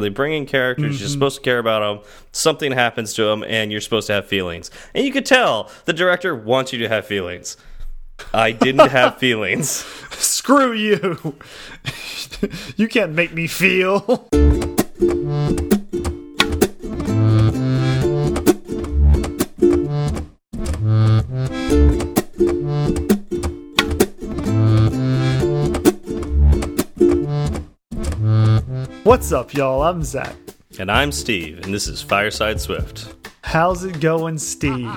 They bring in characters, mm -hmm. you're Mm-hmm. supposed to care about them, something happens to them, and you're supposed to have feelings. And you could tell the director wants you to have feelings. I didn't have feelings. Screw you. you can't make me feel. What's up, y'all? I'm Zach. And I'm Steve, and this is Fireside Swift. How's it going, Steve?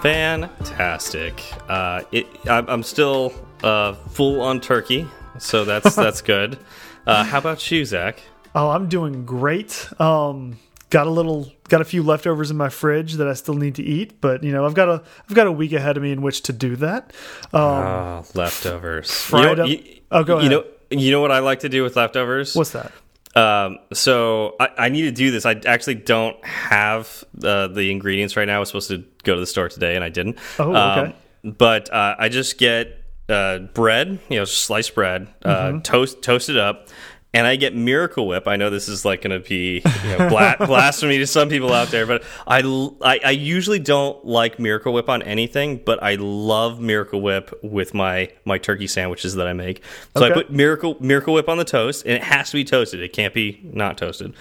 Fantastic. Uh, it, I'm, I'm still uh, full on turkey, so that's that's good. Uh, how about you, Zach? Oh, I'm doing great. Um, got a little, got a few leftovers in my fridge that I still need to eat, but you know, I've got a, I've got a week ahead of me in which to do that. Um, oh, leftovers. Fried you know, up. You, oh, go ahead. You know, you know what I like to do with leftovers? What's that? Um, so I, I, need to do this. I actually don't have uh, the ingredients right now. I was supposed to go to the store today, and I didn't. Oh, okay. Um, but uh, I just get uh, bread, you know, sliced bread, Mm -hmm. toast, toast it up, and I get Miracle Whip. I know this is like going to be you know, bla blasphemy to some people out there, but I, I, I usually don't like Miracle Whip on anything, but I love Miracle Whip with my my turkey sandwiches that I make. So Okay. I put Miracle Miracle Whip on the toast, and it has to be toasted. It can't be not toasted.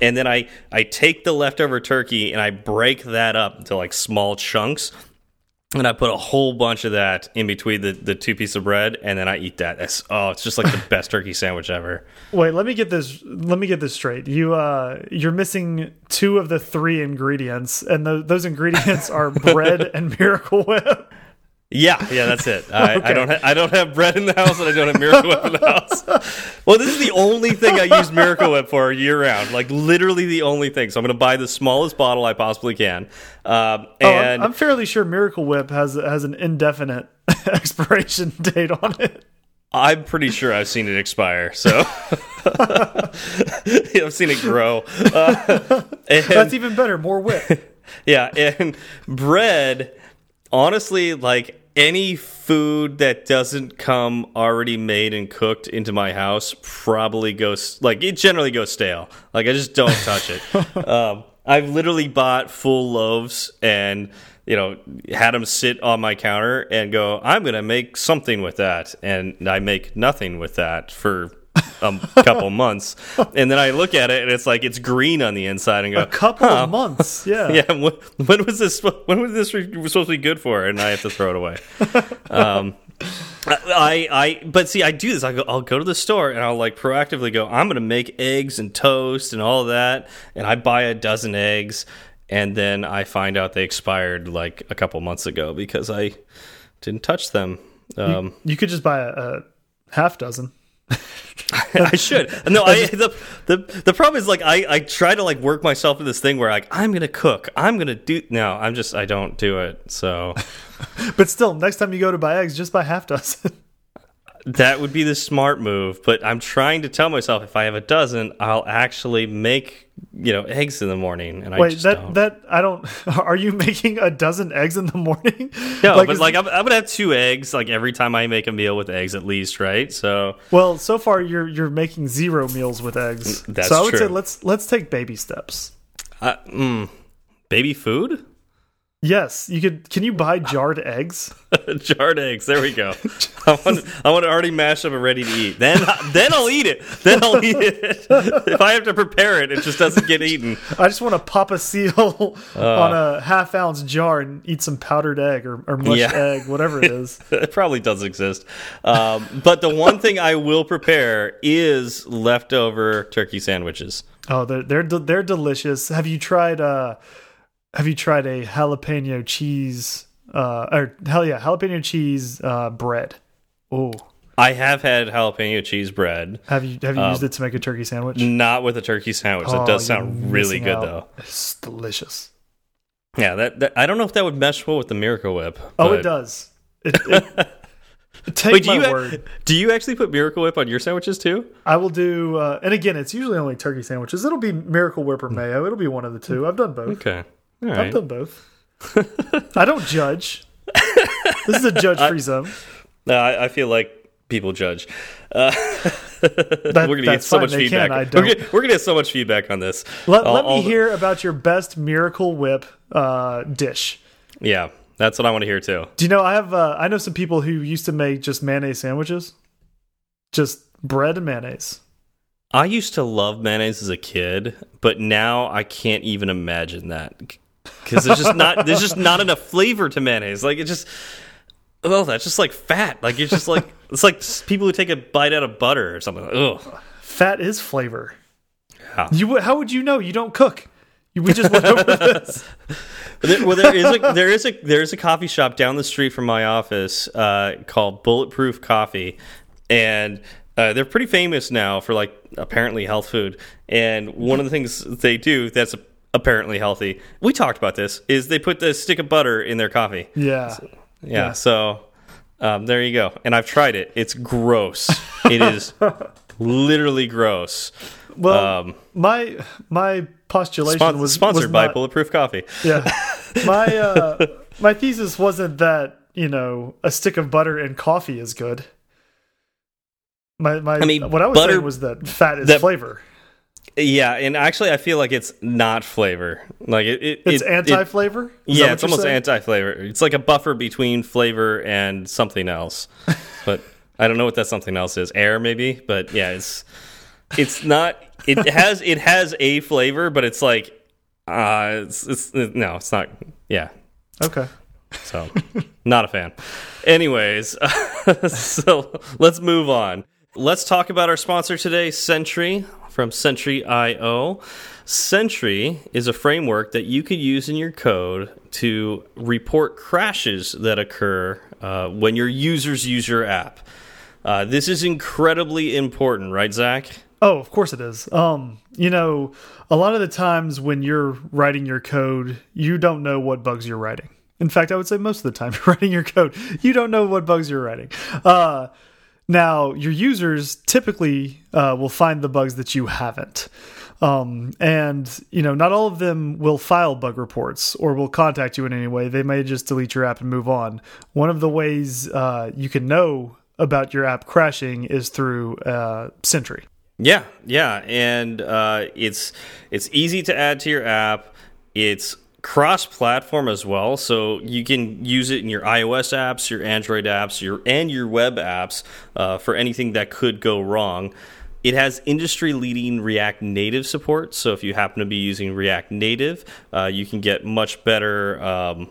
And then I I take the leftover turkey and I break that up into like small chunks. And I put a whole bunch of that in between the, the two pieces of bread, and then I eat that. That's, oh, it's just like the best turkey sandwich ever. Wait, let me get this. Let me get this straight. You, uh, you're missing two of the three ingredients, and tho those ingredients are bread and Miracle Whip. Yeah, yeah, that's it. I, Okay. I don't. Ha I don't have bread in the house, and I don't have Miracle Whip in the house. Well, this is the only thing I use Miracle Whip for year round. Like literally the only thing. So I'm going to buy the smallest bottle I possibly can. Um, Oh, I'm- and I'm fairly sure Miracle Whip has has an indefinite expiration date on it. I'm pretty sure I've seen it expire. So I've seen it grow. Uh, That's even better. More whip. Yeah, and bread, honestly, like any food that doesn't come already made and cooked into my house probably goes like it generally goes stale. Like I just don't touch it. um, I've literally bought full loaves and you know had them sit on my counter and go. I'm gonna make something with that, and I make nothing with that for. A couple months, and then I look at it and it's like it's green on the inside, and go A couple huh, of months. Yeah. yeah, when, when was this? When was this supposed to be good for? And I have to throw it away. um, I, I, but see, I do this. I go, I'll go to the store and I'll like proactively go. I'm going to make eggs and toast and all that, and I buy a dozen eggs, and then I find out they expired like a couple months ago because I didn't touch them. Um, You could just buy a, a half dozen. I should. No, I the, the the problem is like I I try to like work myself in this thing where like I'm gonna cook. I'm gonna do. No, I'm just I don't do it. So. But still, next time you go to buy eggs, just buy half dozen. That would be the smart move, but I'm trying to tell myself if I have a dozen, I'll actually make you know eggs in the morning, and I Wait, just that don't. that I don't. Are you making a dozen eggs in the morning? no, but like I'm, I'm gonna have two eggs like every time I make a meal with eggs at least, right? So well, so far you're you're making zero meals with eggs. That's so I would true. say let's let's take baby steps. uh, mm, baby food, Yes, you could. Can you buy jarred eggs? jarred eggs. There we go. I want I want it already mash up and ready to eat. Then then I'll eat it. Then I'll eat it. if I have to prepare it, it just doesn't get eaten. I just want to pop a seal Uh. on a half ounce jar and eat some powdered egg or, or mushed Yeah. egg, whatever it is. it probably does exist. Um, but the one thing I will prepare is leftover turkey sandwiches. Oh, they're they're de- they're delicious. Have you tried uh have you tried a jalapeno cheese uh or hell yeah, jalapeno cheese uh bread? Oh, I have had jalapeno cheese bread, have you have you Um, used it to make a turkey sandwich? not with a turkey sandwich. Oh, that does sound really good out. though. It's delicious. Yeah, that, that I don't know if that would mesh well with the Miracle Whip. Oh, it does. It, it, take Wait, do my you word. do you actually put Miracle Whip on your sandwiches too? I will do, uh, and again, it's usually only turkey sandwiches. It'll be Miracle Whip or mayo. It'll be one of the two. I've done both. Okay, all I've right. done both. I don't judge. This is a judge-free zone. No, I, I feel like people judge. Uh, That- we're gonna get so fine, much they feedback. can, I We're don't. gonna, we're gonna get so much feedback on this. Let, All- let me all the- hear about your best Miracle Whip uh, dish. Yeah, that's what I want to hear too. Do you know I have uh, I know some people who used to make just mayonnaise sandwiches, just bread and mayonnaise. I used to love mayonnaise as a kid, but now I can't even imagine that because there's just not there's just not enough flavor to mayonnaise. Like it just oh, that's just like fat. Like it's just like it's like people who take a bite out of butter or something. Ugh. Fat is flavor. Yeah. You how would you know? You don't cook. We just went over this. There- well, there is a there is a there is a coffee shop down the street from my office uh, called Bulletproof Coffee, and uh, they're pretty famous now for like apparently health food. And one of the things they do that's apparently healthy, we talked about this, is they put the stick of butter in their coffee. Yeah. Yeah, so um, there you go. And I've tried it. It's gross. it is literally gross. Well, Um, my my postulation Spon- was sponsored was by not- Bulletproof Coffee. Yeah, my uh, my thesis wasn't that you know a stick of butter and coffee is good. My my I mean, what I was butter- saying was that fat is that- flavor. Yeah, and actually, I feel like it's not flavor. Like it, it It's it- anti it- flavor. yeah, it's almost anti-flavor. It's like a buffer between flavor and something else. but I don't know what that something else is. Air, maybe. But yeah, it's it's not. It has it has a flavor, but it's like uh, it's, it's no, it's not. Yeah, Okay. so not a fan. Anyways, so let's move on. Let's talk about our sponsor today, Sentry from Sentry.io. Sentry is a framework that you could use in your code to report crashes that occur uh, when your users use your app. Uh, this is incredibly important, right, Zach? Oh, of course it is. Um, you know, a lot of the times when you're writing your code, you don't know what bugs you're writing. In fact, I would say most of the time you're writing your code, you don't know what bugs you're writing. Uh, now, your users typically uh, will find the bugs that you haven't. Um, and, you know, not all of them will file bug reports or will contact you in any way. They may just delete your app and move on. One of the ways uh, you can know about your app crashing is through uh, Sentry. Yeah, yeah, and uh, it's it's easy to add to your app. It's cross-platform as well, so you can use it in your iOS apps, your Android apps, your and your web apps uh, for anything that could go wrong. It has industry-leading React Native support, so if you happen to be using React Native, uh, you can get much better. Um,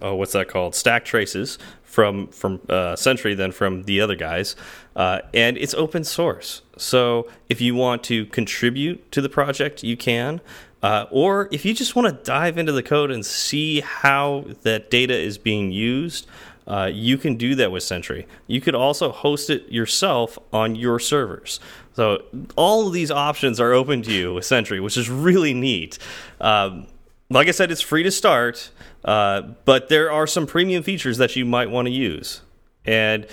oh, what's that called? Stack traces from from uh, Sentry than from the other guys, uh, and it's open source. So if you want to contribute to the project, you can, uh, or if you just want to dive into the code and see how that data is being used. Uh, you can do that with Sentry. You could also host it yourself on your servers. So all of these options are open to you with Sentry, which is really neat. Um, like I said, it's free to start, uh, but there are some premium features that you might want to use. And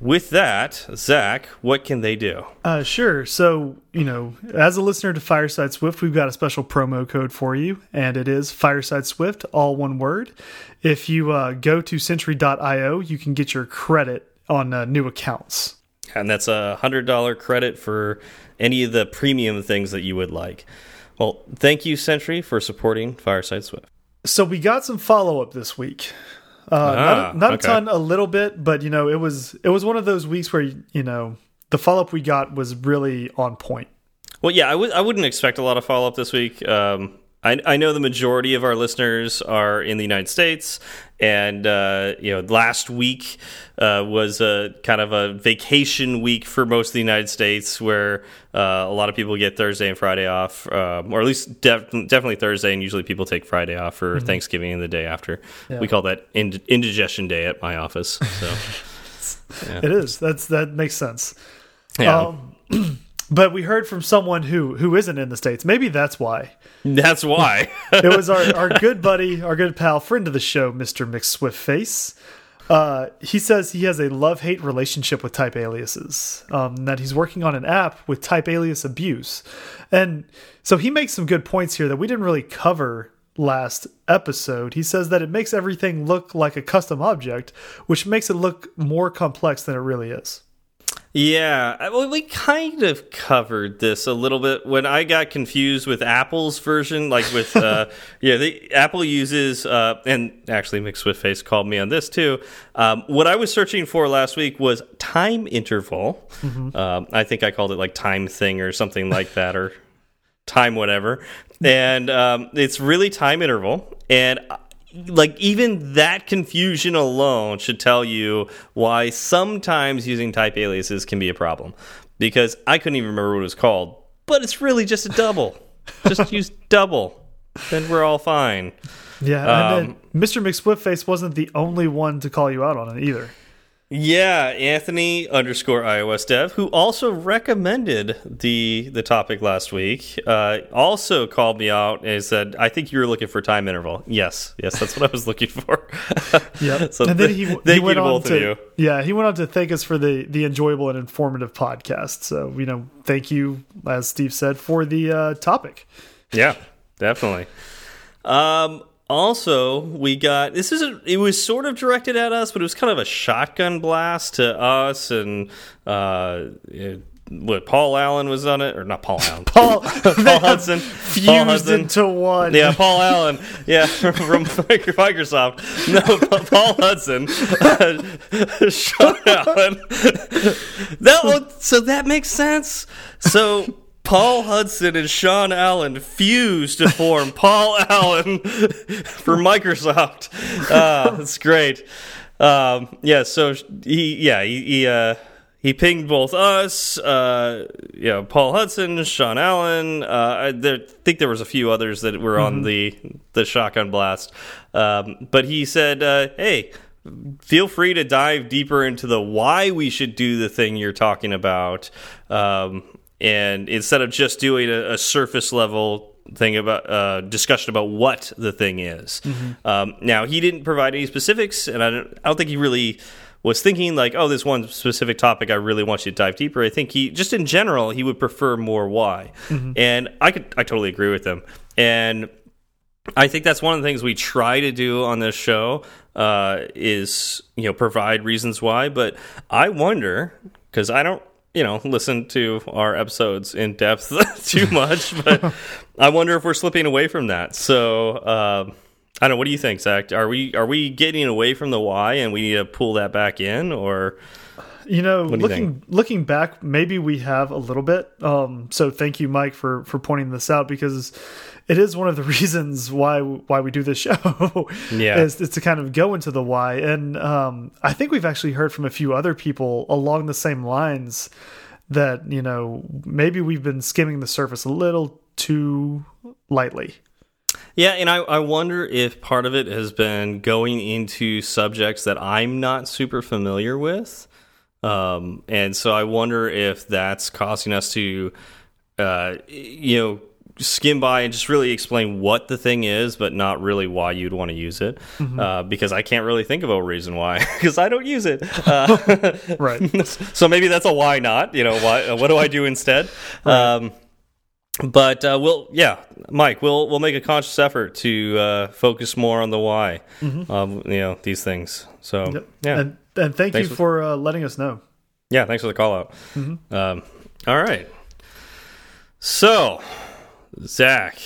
with that, Zach, what can they do? Uh, sure. So, you know, as a listener to Fireside Swift, we've got a special promo code for you, and it is Fireside Swift, all one word. If you uh, go to Sentry.io, you can get your credit on uh, new accounts. And that's a $100 credit for any of the premium things that you would like. Well, thank you, Sentry, for supporting Fireside Swift. So we got some follow up this week. Uh, Ah, not a, not okay. a ton, a little bit, but you know, it was it was one of those weeks where you know the follow up we got was really on point. Well, yeah, I w I wouldn't expect a lot of follow up this week. Um, I, I know the majority of our listeners are in the United States, and uh, you know, last week uh, was a kind of a vacation week for most of the United States, where uh, a lot of people get Thursday and Friday off, um, or at least def definitely Thursday, and usually people take Friday off for Thanksgiving and the day after. We call that ind indigestion day at my office. So, It is. That's that makes sense. yeah, Um, but we heard from someone who who isn't in the states. Maybe that's why. that's why. It was our our good buddy, our good pal, friend of the show, Mister McSwiftface. Uh, he says he has a love hate relationship with type aliases. Um, that he's working on an app with type alias abuse, and so he makes some good points here that we didn't really cover last episode. He says that it makes everything look like a custom object, which makes it look more complex than it really is. Yeah, well, we kind of covered this a little bit when I got confused with Apple's version, like with uh, yeah, the Apple uses uh, and actually McSwiftface called me on this too. Um, what I was searching for last week was time interval. Mm -hmm. um, I think I called it like time thing or something like that, or time whatever. And um, it's really time interval, and like even that confusion alone should tell you why sometimes using type aliases can be a problem because I couldn't even remember what it was called, but it's really just a double. just use double, then we're all fine. Yeah, um, and Mr. McSwiftface wasn't the only one to call you out on it either. Yeah, Anthony underscore iOS dev, who also recommended the the topic last week, uh, also called me out and said, "I think you were looking for time interval." Yes, yes, that's what I was looking for. yeah, so and then he, he went on to yeah he went on to thank us for the the enjoyable and informative podcast. So you know, thank you, as Steve said, for the uh, topic. Yeah, definitely. Um, also we got this is a, it was sort of directed at us but it was kind of a shotgun blast to us and uh what Paul Allen was on it? Or not Paul Allen. Paul Paul Hudson. fused Paul Hudson. into one. Yeah Paul Allen. Yeah from Microsoft. No Paul Hudson. Uh, Sean Allen. That one so that makes sense. So Paul Hudson and Sean Allen fused to form Paul Allen for Microsoft. Uh, that's great. Um, yeah, so he, yeah, he, he, uh, he pinged both us, uh, you know, Paul Hudson, Sean Allen. Uh, I there, think there was a few others that were mm -hmm. on mm-hmm. the the shotgun blast. Um, but he said, uh, "Hey, feel free to dive deeper into the why we should do the thing you're talking about." Um, and instead of just doing a, a surface level thing about uh, discussion about what the thing is. Mm -hmm. um, now he didn't provide any specifics, and I don't, I don't think he really was thinking like, oh, this one specific topic, I really want you to dive deeper. I think he just in general he would prefer more why, mm -hmm. and I could I totally agree with him, and I think that's one of the things we try to do on this show uh, is you know provide reasons why, but I wonder because I don't you know listen to our episodes in depth too much, but I wonder if we're slipping away from that. So uh, I don't know. What do you think, Zach? Are we are we getting away from the why, and we need to pull that back in, or? You know, you looking think? looking back, maybe we have a little bit. Um, so thank you, Mike, for for pointing this out because it is one of the reasons why why we do this show. yeah, is, is, to kind of go into the why, and um, I think we've actually heard from a few other people along the same lines that you know maybe we've been skimming the surface a little too lightly. Yeah, and I, I wonder if part of it has been going into subjects that I'm not super familiar with. Um, and so I wonder if that's causing us to, uh, you know, skim by and just really explain what the thing is, but not really why you'd want to use it. Mm -hmm. uh, because I can't really think of a reason why, because I don't use it. Uh, right. so maybe that's a why not. You know, why? Uh, what do I do instead? Right. Um, but uh, we'll, yeah, Mike, we'll we'll make a conscious effort to uh, focus more on the why mm -hmm. of you know these things. So yep. yeah. And and thank thanks you for, uh, letting us know. Yeah, thanks for the call out. Mm -hmm. um, all right. So, Zach,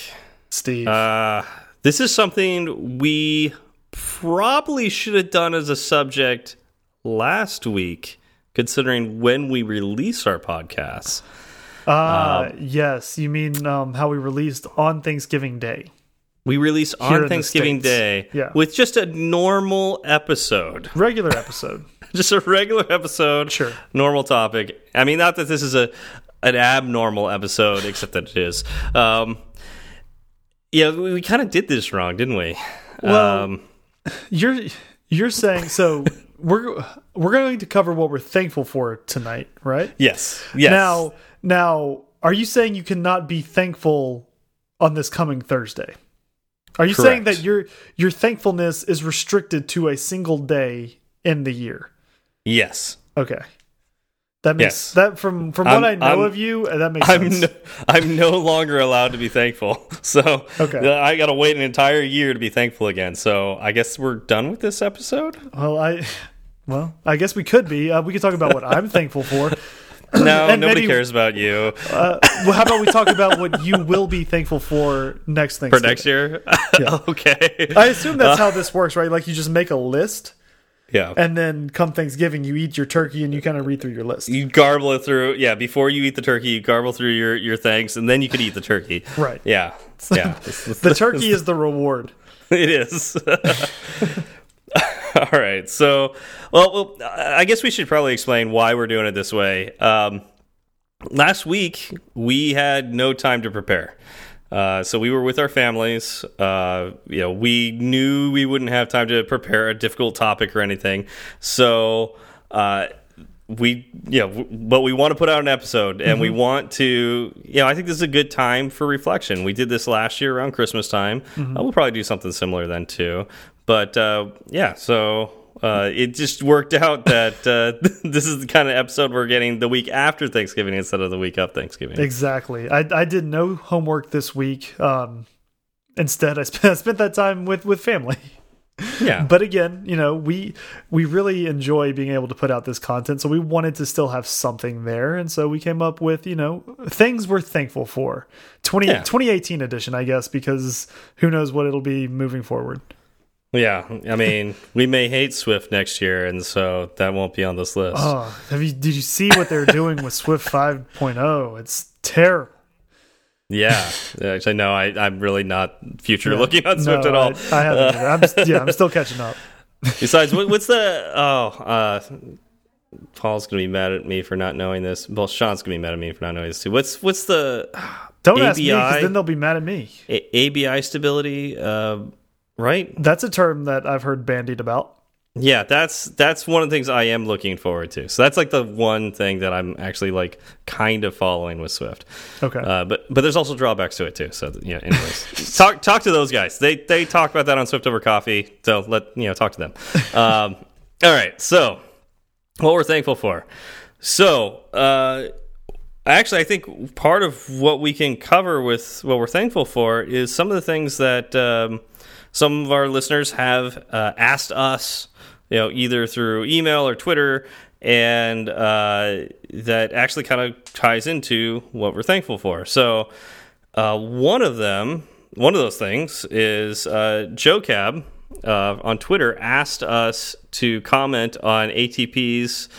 Steve, uh, this is something we probably should have done as a subject last week, considering when we release our podcasts. Uh, um, yes. You mean um, how we released on Thanksgiving Day? We release on Thanksgiving Day yeah. with just a normal episode. Regular episode. just a regular episode. Sure. Normal topic. I mean, not that this is a an abnormal episode, except that it is. Um, yeah, we, we kind of did this wrong, didn't we? Well, um, you're you're saying so. we're we're going to cover what we're thankful for tonight, right? Yes. Yes. Now, now, are you saying you cannot be thankful on this coming Thursday? Are you Correct. saying that your your thankfulness is restricted to a single day in the year? Yes. Okay. That makes yes. that from from what I'm, I know I'm, of you, that makes I'm sense. No, I'm no longer allowed to be thankful. So okay. I got to wait an entire year to be thankful again. So I guess we're done with this episode. Well, I well, I guess we could be. Uh, we could talk about what I'm thankful for. No, And nobody maybe- cares about you Uh, well, how about we talk about what you will be thankful for next thing. for next year. Yeah. okay. I assume that's how this works, right? Like you just make a list, yeah. and then come Thanksgiving, you eat your turkey and you kind of read through your list. you garble it through. Yeah, before you eat the turkey, you garble through your your thanks, and then you could eat the turkey. Right. Yeah. Yeah. The turkey is the reward. it is. All right. So, well, well, I guess we should probably explain why we're doing it this way. Um, last week, we had no time to prepare. Uh, so we were with our families. Uh, you know, we knew we wouldn't have time to prepare a difficult topic or anything. So, uh, we, you know, but we want to put out an episode and we want to, you know, I think this is a good time for reflection. We did this last year around Christmas time. Uh, we'll probably do something similar then too. But uh, yeah, so uh, it just worked out that uh, this is the kind of episode we're getting the week after Thanksgiving instead of the week of Thanksgiving. Exactly. I I did no homework this week. Um, instead, I spent I spent that time with with family. Yeah. But again, you know, we we really enjoy being able to put out this content, so we wanted to still have something there, and so we came up with you know things we're thankful for. 20, Yeah. 2018 edition, I guess, because who knows what it'll be moving forward. Yeah, I mean, we may hate Swift next year, and so that won't be on this list. Oh, have you did you see what they're doing with Swift 5.0? It's terrible. Yeah, actually, no, I, I'm really not future Yeah. looking on Swift No, at all. I, I haven't. either. I'm just, yeah, I'm still catching up. Besides, what, what's the oh? Uh, Paul's gonna be mad at me for not knowing this. Well, Sean's gonna be mad at me for not knowing this too. What's what's the Don't ask me because then they'll be mad at me. A ABI stability? Uh, right? That's a term that I've heard bandied about. Yeah, that's that's one of the things I am looking forward to. So that's like the one thing that I'm actually like kind of following with Swift. Okay. Uh, but but there's also drawbacks to it too. So yeah. Anyways, talk talk to those guys. They they talk about that on Swift over coffee. So let you know talk to them. Um, all right. So what we're thankful for. So uh, actually, I think part of what we can cover with what we're thankful for is some of the things that um, some of our listeners have uh, asked us. You know, either through email or Twitter, and uh, that actually kind of ties into what we're thankful for. So, uh, one of them, one of those things is uh, Joe Cab uh, on Twitter asked us to comment on ATP's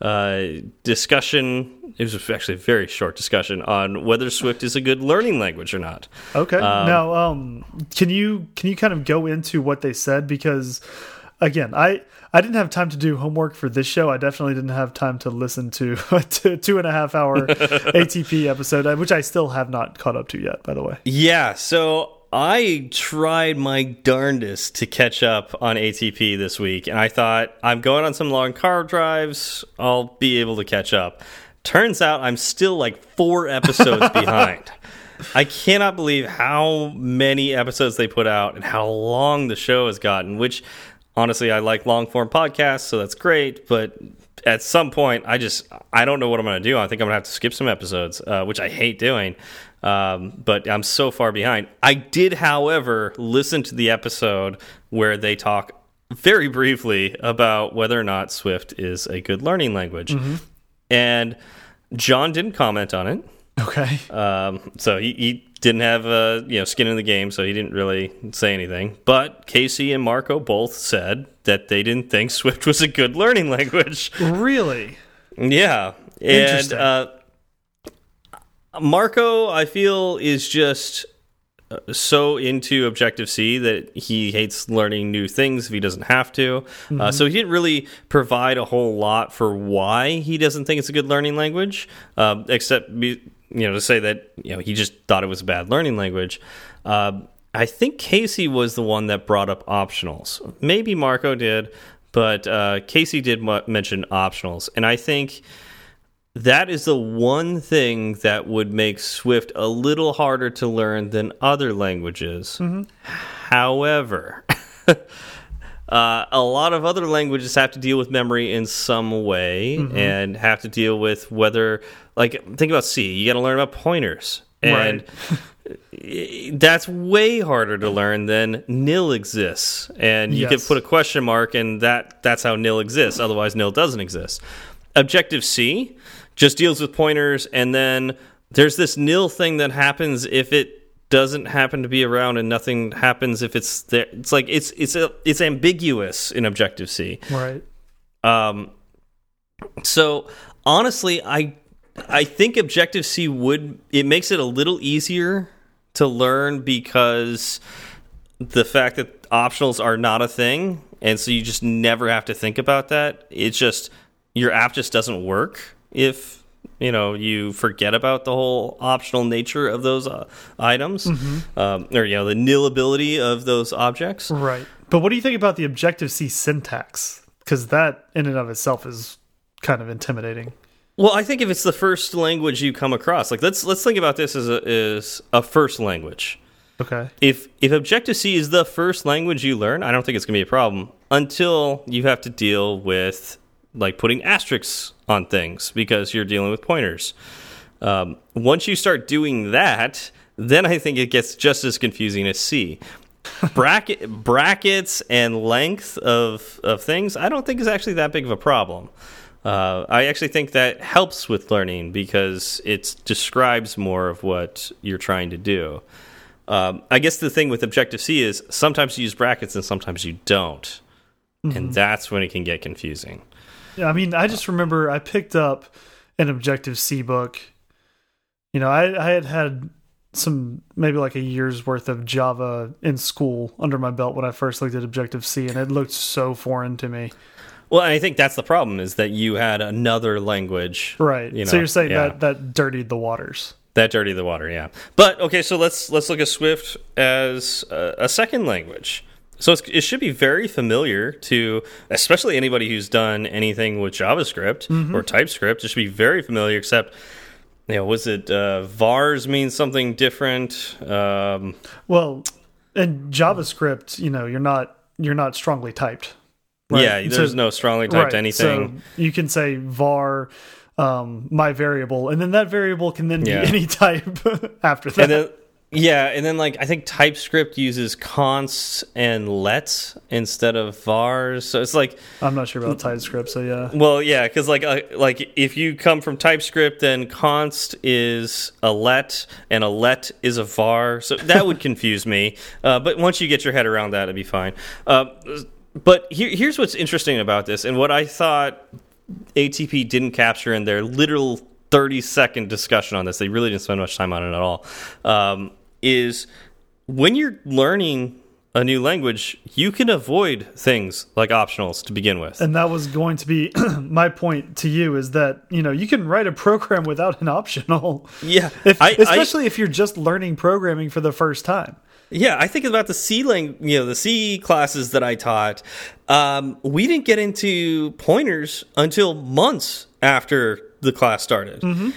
uh, discussion. It was actually a very short discussion on whether Swift is a good learning language or not. Okay. now, um, can you can you kind of go into what they said because, again, I I didn't have time to do homework for this show. I definitely didn't have time to listen to a two, two and a half hour ATP episode, uh, which I still have not caught up to yet. By the way. Yeah, so I tried my darndest to catch up on ATP this week, and I thought I'm going on some long car drives. I'll be able to catch up. Turns out I'm still like four episodes behind. I cannot believe how many episodes they put out and how long the show has gotten, which honestly, I like long form podcasts, so that's great. But at some point, I just I don't know what I'm going to do. I think I'm going to have to skip some episodes, uh, which I hate doing. Um, but I'm so far behind. I did, however, listen to the episode where they talk very briefly about whether or not Swift is a good learning language, and John didn't comment on it. Okay. Um, so he, he didn't have uh, you know skin in the game, so he didn't really say anything. But Casey and Marco both said that they didn't think Swift was a good learning language. Really? Yeah, and uh, Marco, I feel, is just uh, so into Objective C that he hates learning new things if he doesn't have to. Uh, so he didn't really provide a whole lot for why he doesn't think it's a good learning language, um, except be, you know to say that you know he just thought it was a bad learning language. Uh, I think Casey was the one that brought up optionals. Maybe Marco did, but uh, Casey did mention optionals, and I think that is the one thing that would make Swift a little harder to learn than other languages. However, uh, a lot of other languages have to deal with memory in some way and have to deal with whether, like, think about C. You got to learn about pointers. And that's way harder to learn than nil exists. And you could put a question mark, and that that's how nil exists. Otherwise, nil doesn't exist. Objective C, just deals with pointers, and then there's this nil thing that happens if it doesn't happen to be around, and nothing happens if it's there. It's like it's it's a it's ambiguous in Objective C. Right. Um, so honestly, I I think Objective C would it makes it a little easier to learn because the fact that optionals are not a thing, and so you just never have to think about that. It's just your app just doesn't work if you know you forget about the whole optional nature of those uh, items, mm -hmm. um, or you know the nil ability of those objects. Right. But what do you think about the Objective C syntax? Because that in and of itself is kind of intimidating. Well, I think if it's the first language you come across, like let's let's think about this as a as a first language. Okay. If if Objective C is the first language you learn, I don't think it's going to be a problem until you have to deal with like putting asterisks on things because you're dealing with pointers. Um, once you start doing that, then I think it gets just as confusing as C. Bracket brackets and length of of things, I don't think is actually that big of a problem. Uh, I actually think that helps with learning because it describes more of what you're trying to do. Um, I guess the thing with Objective C is sometimes you use brackets and sometimes you don't. Mm -hmm. And that's when it can get confusing. Yeah, I mean, I just remember I picked up an Objective C book. You know, I, I had had some maybe like a year's worth of Java in school under my belt when I first looked at Objective C, and it looked so foreign to me. Well, I think that's the problem is that you had another language, right? You know, so you're saying yeah. that that dirtied the waters. That dirtied the water, yeah. But okay, so let's let's look at Swift as a, a second language. So it should be very familiar to, especially anybody who's done anything with JavaScript mm -hmm. or TypeScript. It should be very familiar. Except, you know, was it uh, vars means something different? Um, well, in JavaScript, you know, you're not you're not strongly typed. Right? Yeah, there's so, no strongly typed right. anything. So you can say var um, my variable, and then that variable can then yeah. be any type after that. And then, yeah, and then like I think TypeScript uses consts and lets instead of vars, so it's like I'm not sure about TypeScript, so yeah. Well, yeah, because like uh, like if you come from TypeScript, then const is a let and a let is a var, so that would confuse me. Uh, but once you get your head around that, it'd be fine. Uh, but here, here's what's interesting about this, and what I thought ATP didn't capture in their literal 30 second discussion on this. They really didn't spend much time on it at all. Um, is when you're learning a new language, you can avoid things like optionals to begin with. And that was going to be my point to you is that, you know, you can write a program without an optional. Yeah. If, I, especially I, if you're just learning programming for the first time. Yeah, I think about the C lang you know, the C classes that I taught. Um, we didn't get into pointers until months after the class started. Mm -hmm.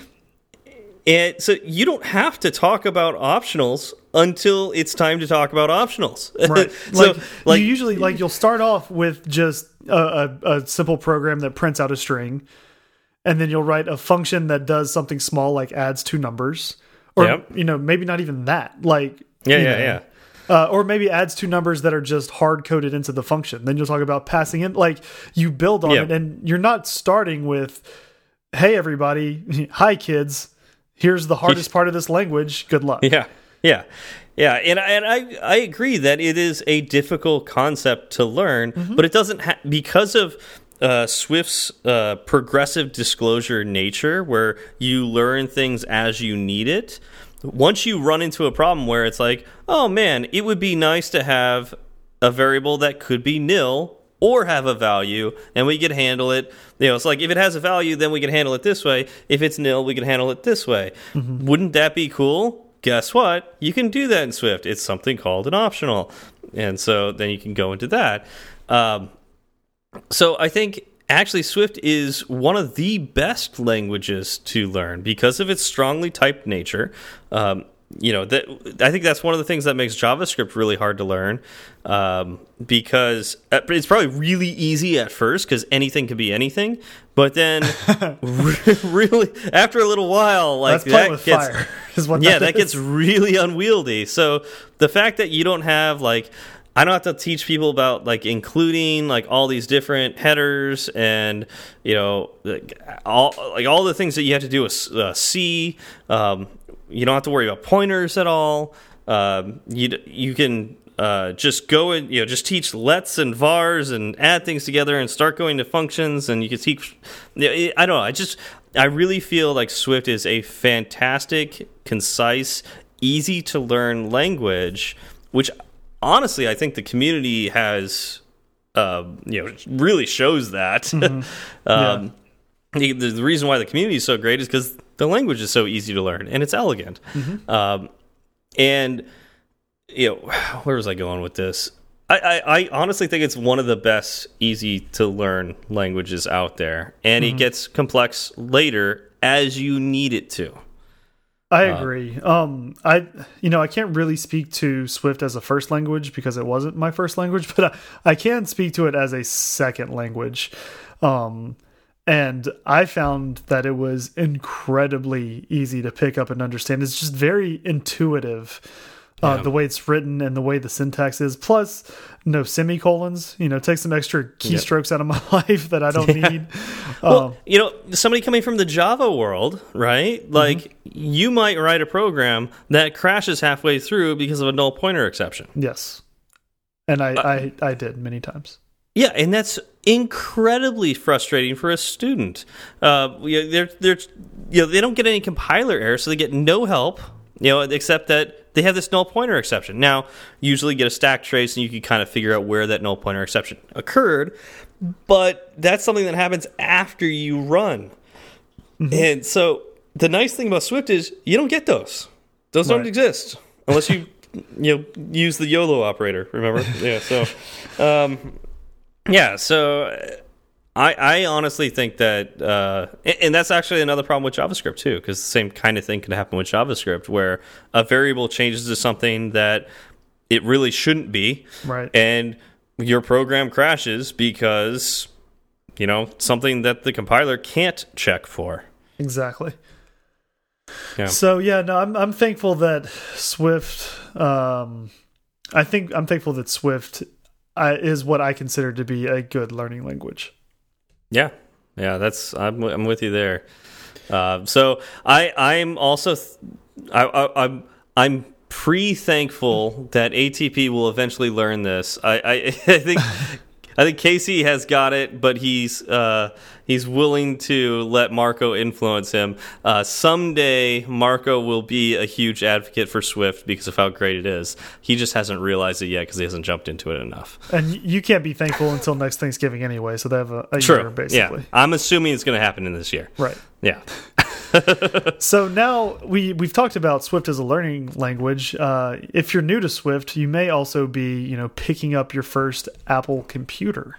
And so you don't have to talk about optionals until it's time to talk about optionals. Right. so like, like, you usually like you'll start off with just a, a, a, simple program that prints out a string, and then you'll write a function that does something small like adds two numbers, or yep. you know maybe not even that. Like yeah, yeah, know, yeah. Uh, or maybe adds two numbers that are just hard coded into the function. Then you'll talk about passing in, like you build on yeah. it, and you're not starting with, "Hey, everybody, hi kids, here's the hardest part of this language. Good luck." Yeah, yeah, yeah, and and I I agree that it is a difficult concept to learn, mm -hmm. but it doesn't because of uh, Swift's uh, progressive disclosure nature, where you learn things as you need it once you run into a problem where it's like, oh man, it would be nice to have a variable that could be nil or have a value and we could handle it. You know it's like if it has a value then we can handle it this way. If it's nil we can handle it this way. Mm -hmm. wouldn't that be cool? Guess what? You can do that in swift. It's something called an optional. And so then you can go into that. Um, so i think actually Swift is one of the best languages to learn because of its strongly typed nature. Um, you know that I think that's one of the things that makes JavaScript really hard to learn um, because uh, it's probably really easy at first because anything can be anything, but then really after a little while, like that gets yeah, that, that gets really unwieldy. So the fact that you don't have like I don't have to teach people about like including like all these different headers and you know all like all the things that you have to do with uh, C. Um, you don't have to worry about pointers at all. Um, you you can uh, just go and you know just teach lets and vars and add things together and start going to functions and you can teach. I don't know. I just I really feel like Swift is a fantastic, concise, easy to learn language, which honestly, I think the community has, uh, you know, really shows that. Mm -hmm. um, yeah. the, the, reason why the community is so great is because the language is so easy to learn and it's elegant. Mm -hmm. um, and you know, where was I going with this? I, I, I, honestly think it's one of the best easy to learn languages out there, and mm -hmm. it mm-hmm. gets complex later as you need it to. I uh, agree. Um, I you know I can't really speak to Swift as a first language because it wasn't my first language, but I, I can speak to it as a second language. Um, and I found that it was incredibly easy to pick up and understand. It's just very intuitive uh, the way it's written and the way the syntax is. Plus, no semicolons. You know, take some extra keystrokes yep. out of my life that I don't yeah. need. well, um, you know, somebody coming from the Java world, right? Mm-hmm. Like, mm -hmm. you might write a program that crashes halfway through because of a null pointer exception. Yes, and I uh, I, I did many times. Yeah, and that's incredibly frustrating for a student. Uh, they're they're you know they don't get any compiler error, so they get no help. You know, except that they have this null pointer exception. Now, usually get a stack trace and you can kind of figure out where that null pointer exception occurred, but that's something that happens after you run. Mm -hmm. And so the nice thing about Swift is you don't get those. Those right. don't exist unless you you know use the YOLO operator, remember? yeah, so um yeah, so I, I honestly think that, uh, and that's actually another problem with JavaScript too, because the same kind of thing can happen with JavaScript, where a variable changes to something that it really shouldn't be, right? And your program crashes because you know something that the compiler can't check for. Exactly. Yeah. So yeah, no, I'm I'm thankful that Swift. Um, I think I'm thankful that Swift uh, is what I consider to be a good learning language. Yeah, yeah, that's I'm I'm with you there. Uh, so I I'm also I, I I'm I'm pre thankful that ATP will eventually learn this. I I, I think I think Casey has got it, but he's uh, he's willing to let Marco influence him. Uh, someday, Marco will be a huge advocate for Swift because of how great it is. He just hasn't realized it yet because he hasn't jumped into it enough. And you can't be thankful until next Thanksgiving anyway, so they have a, a True. year basically. Yeah, I'm assuming it's going to happen in this year. Right. Yeah. so now we we've talked about Swift as a learning language. Uh, if you're new to Swift, you may also be you know picking up your first Apple computer.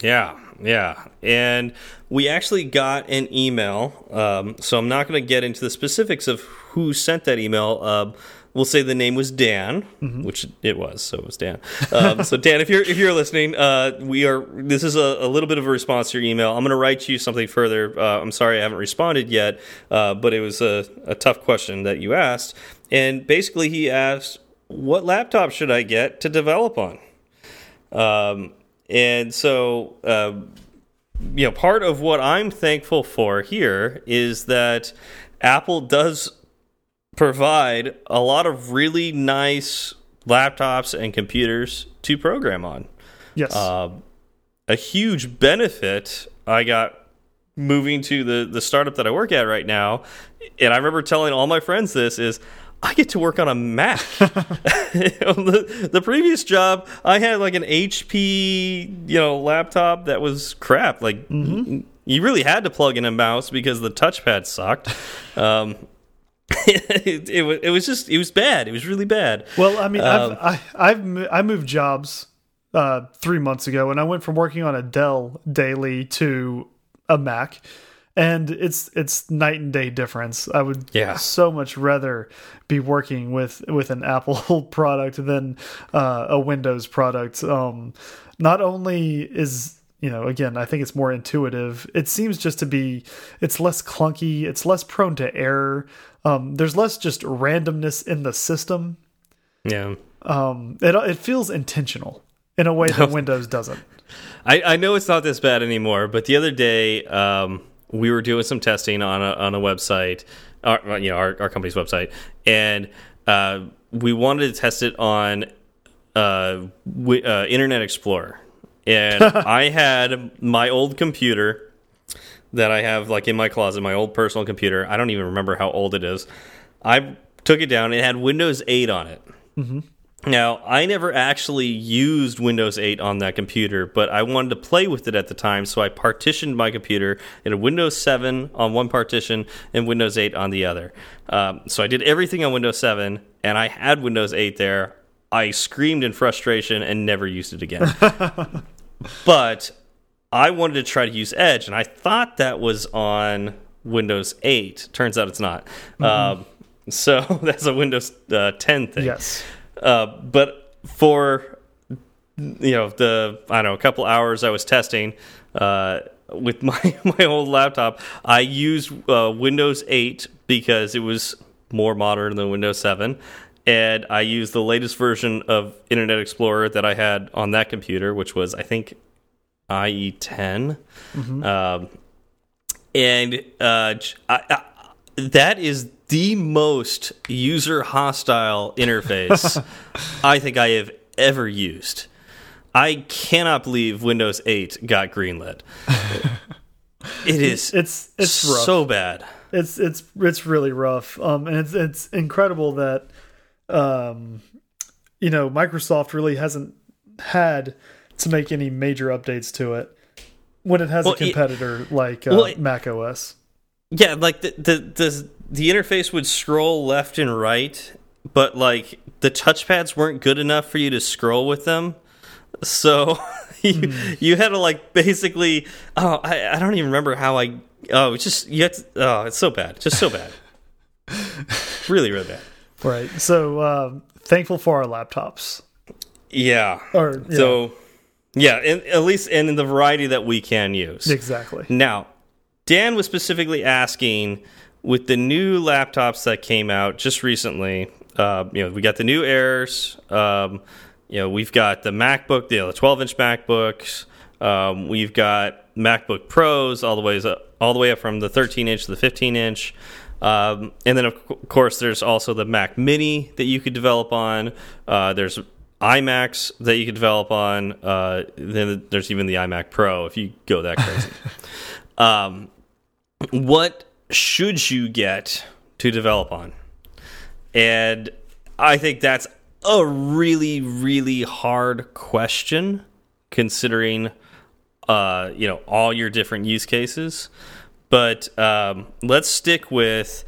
Yeah, yeah, and we actually got an email. Um, so I'm not going to get into the specifics of who sent that email. Uh, we'll say the name was Dan, mm -hmm. which it was, so it was Dan. Um, so Dan, if you're if you're listening, uh, we are. This is a, a, little bit of a response to your email. I'm going to write you something further. Uh, I'm sorry I haven't responded yet, uh, but it was a, a tough question that you asked, and basically he asked, "What laptop should I get to develop on?" Um, and so. Uh, you know, part of what I'm thankful for here is that Apple does provide a lot of really nice laptops and computers to program on. Yes. Uh, a huge benefit I got moving to the the startup that I work at right now, and I remember telling all my friends this is I get to work on a Mac. the, the previous job, I had like an HP, you know, laptop that was crap. Like mm -hmm. you really had to plug in a mouse because the touchpad sucked. Um, it, it, it was just it was bad. It was really bad. Well, I mean, um, I've, I, I've I moved jobs uh, three months ago, and I went from working on a Dell daily to a Mac, and it's it's night and day difference. I would yeah. so much rather be working with with an Apple product than uh, a Windows product. Um, not only is you know again i think it's more intuitive it seems just to be it's less clunky it's less prone to error um, there's less just randomness in the system. Yeah. Um, it it feels intentional in a way that Windows doesn't. I, I know it's not this bad anymore, but the other day um, we were doing some testing on a on a website, our, you know, our, our company's website, and uh, we wanted to test it on uh, uh, Internet Explorer, and I had my old computer that I have like in my closet, my old personal computer. I don't even remember how old it is. I took it down. It had Windows 8 on it. Mm -hmm. Now, I never actually used Windows 8 on that computer, but I wanted to play with it at the time, so I partitioned my computer in a Windows 7 on one partition and Windows 8 on the other. Um, so I did everything on Windows 7, and I had Windows 8 there. I screamed in frustration and never used it again. but I wanted to try to use Edge, and I thought that was on Windows 8. Turns out it's not. Mm -hmm. um, so that's a Windows uh, 10 thing. Yes. Uh, but for you know the I don't know a couple hours I was testing uh, with my my old laptop, I used uh, Windows 8 because it was more modern than Windows 7. And I used the latest version of Internet Explorer that I had on that computer, which was, I think, IE 10. Mm -hmm. um, and uh, I, I, that is the most user hostile interface I think I have ever used. I cannot believe Windows 8 got greenlit. it is it's it's so bad. It's it's it's really rough. Um and it's it's incredible that um you know, Microsoft really hasn't had to make any major updates to it when it has well, a competitor it, like uh, well, Mac OS. Yeah, like the the the the interface would scroll left and right, but like the touchpads weren't good enough for you to scroll with them. So you mm. you had to like basically oh I, I don't even remember how I oh it's just you have to, oh it's so bad just so bad really really bad right so um, thankful for our laptops yeah or yeah. so yeah in, at least in the variety that we can use exactly now Dan was specifically asking with the new laptops that came out just recently. Uh, you know, we got the new Airs. Um, you know, we've got the MacBook, you know, the 12 inch MacBooks. Um, we've got MacBook Pros all the way up, all the way up from the 13 inch to the 15 inch. Um, and then, of course, there's also the Mac Mini that you could develop on. Uh, there's iMacs that you could develop on. Uh, then there's even the iMac Pro if you go that crazy. um, what should you get to develop on? And I think that's a really, really hard question considering uh, you know all your different use cases. But um, let's stick with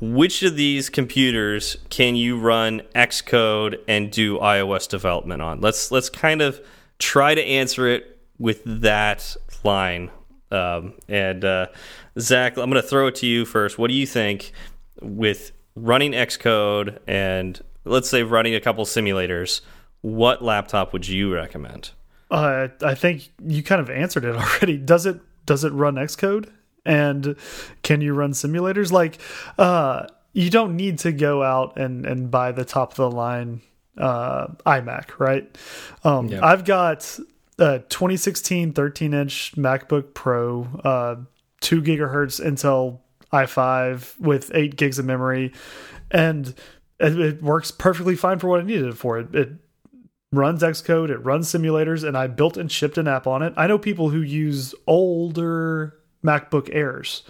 which of these computers can you run Xcode and do iOS development on? Let's let's kind of try to answer it with that line. Um, and uh, Zach, I'm going to throw it to you first. What do you think with running Xcode and let's say running a couple simulators? What laptop would you recommend? Uh, I think you kind of answered it already. Does it does it run Xcode? And can you run simulators? Like, uh, you don't need to go out and and buy the top of the line uh, iMac, right? Um, yeah. I've got a 2016 13 inch MacBook Pro. Uh, two gigahertz Intel i5 with eight gigs of memory, and it, it works perfectly fine for what I needed it for. It, it runs Xcode, it runs simulators, and I built and shipped an app on it. I know people who use older MacBook Airs.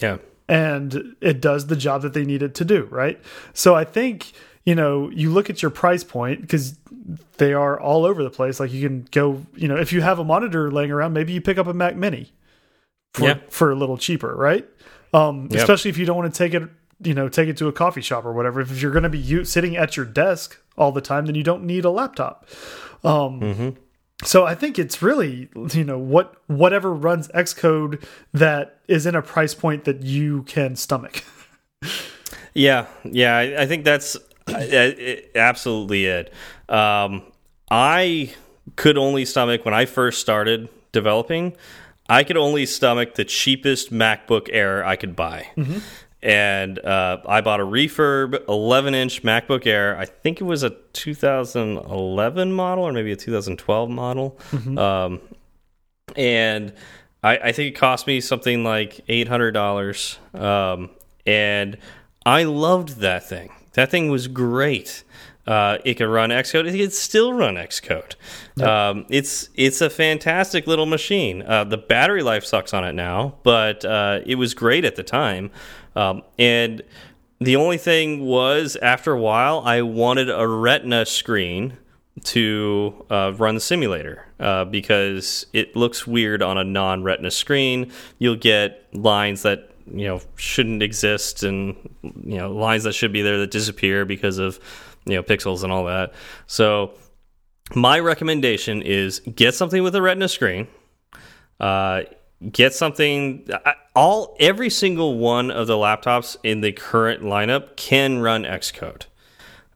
Yeah. And it does the job that they need it to do, right? So I think, you know, you look at your price point because they are all over the place. Like you can go, you know, if you have a monitor laying around, maybe you pick up a Mac Mini for yeah. for a little cheaper, right? Um, yep. Especially if you don't want to take it, you know, take it to a coffee shop or whatever. If you're going to be sitting at your desk all the time, then you don't need a laptop. Um, mm -hmm. So I think it's really, you know, what whatever runs Xcode that is in a price point that you can stomach. yeah, yeah, I, I think that's it, absolutely it. Um, I could only stomach when I first started developing. I could only stomach the cheapest MacBook Air I could buy. Mm -hmm. And uh, I bought a refurb 11 inch MacBook Air. I think it was a 2011 model or maybe a 2012 model. Mm -hmm. um, and I, I, think it cost me something like $800. Um, and I loved that thing. That thing was great. Uh, it could run Xcode. It could still run Xcode. Yep. Um, it's it's a fantastic little machine. Uh, the battery life sucks on it now, but uh, it was great at the time. Um, and the only thing was, after a while, I wanted a Retina screen to uh, run the simulator uh, because it looks weird on a non-Retina screen. You'll get lines that you know shouldn't exist, and you know lines that should be there that disappear because of you know pixels and all that. So my recommendation is get something with a Retina screen. Uh, get something all every single one of the laptops in the current lineup can run xcode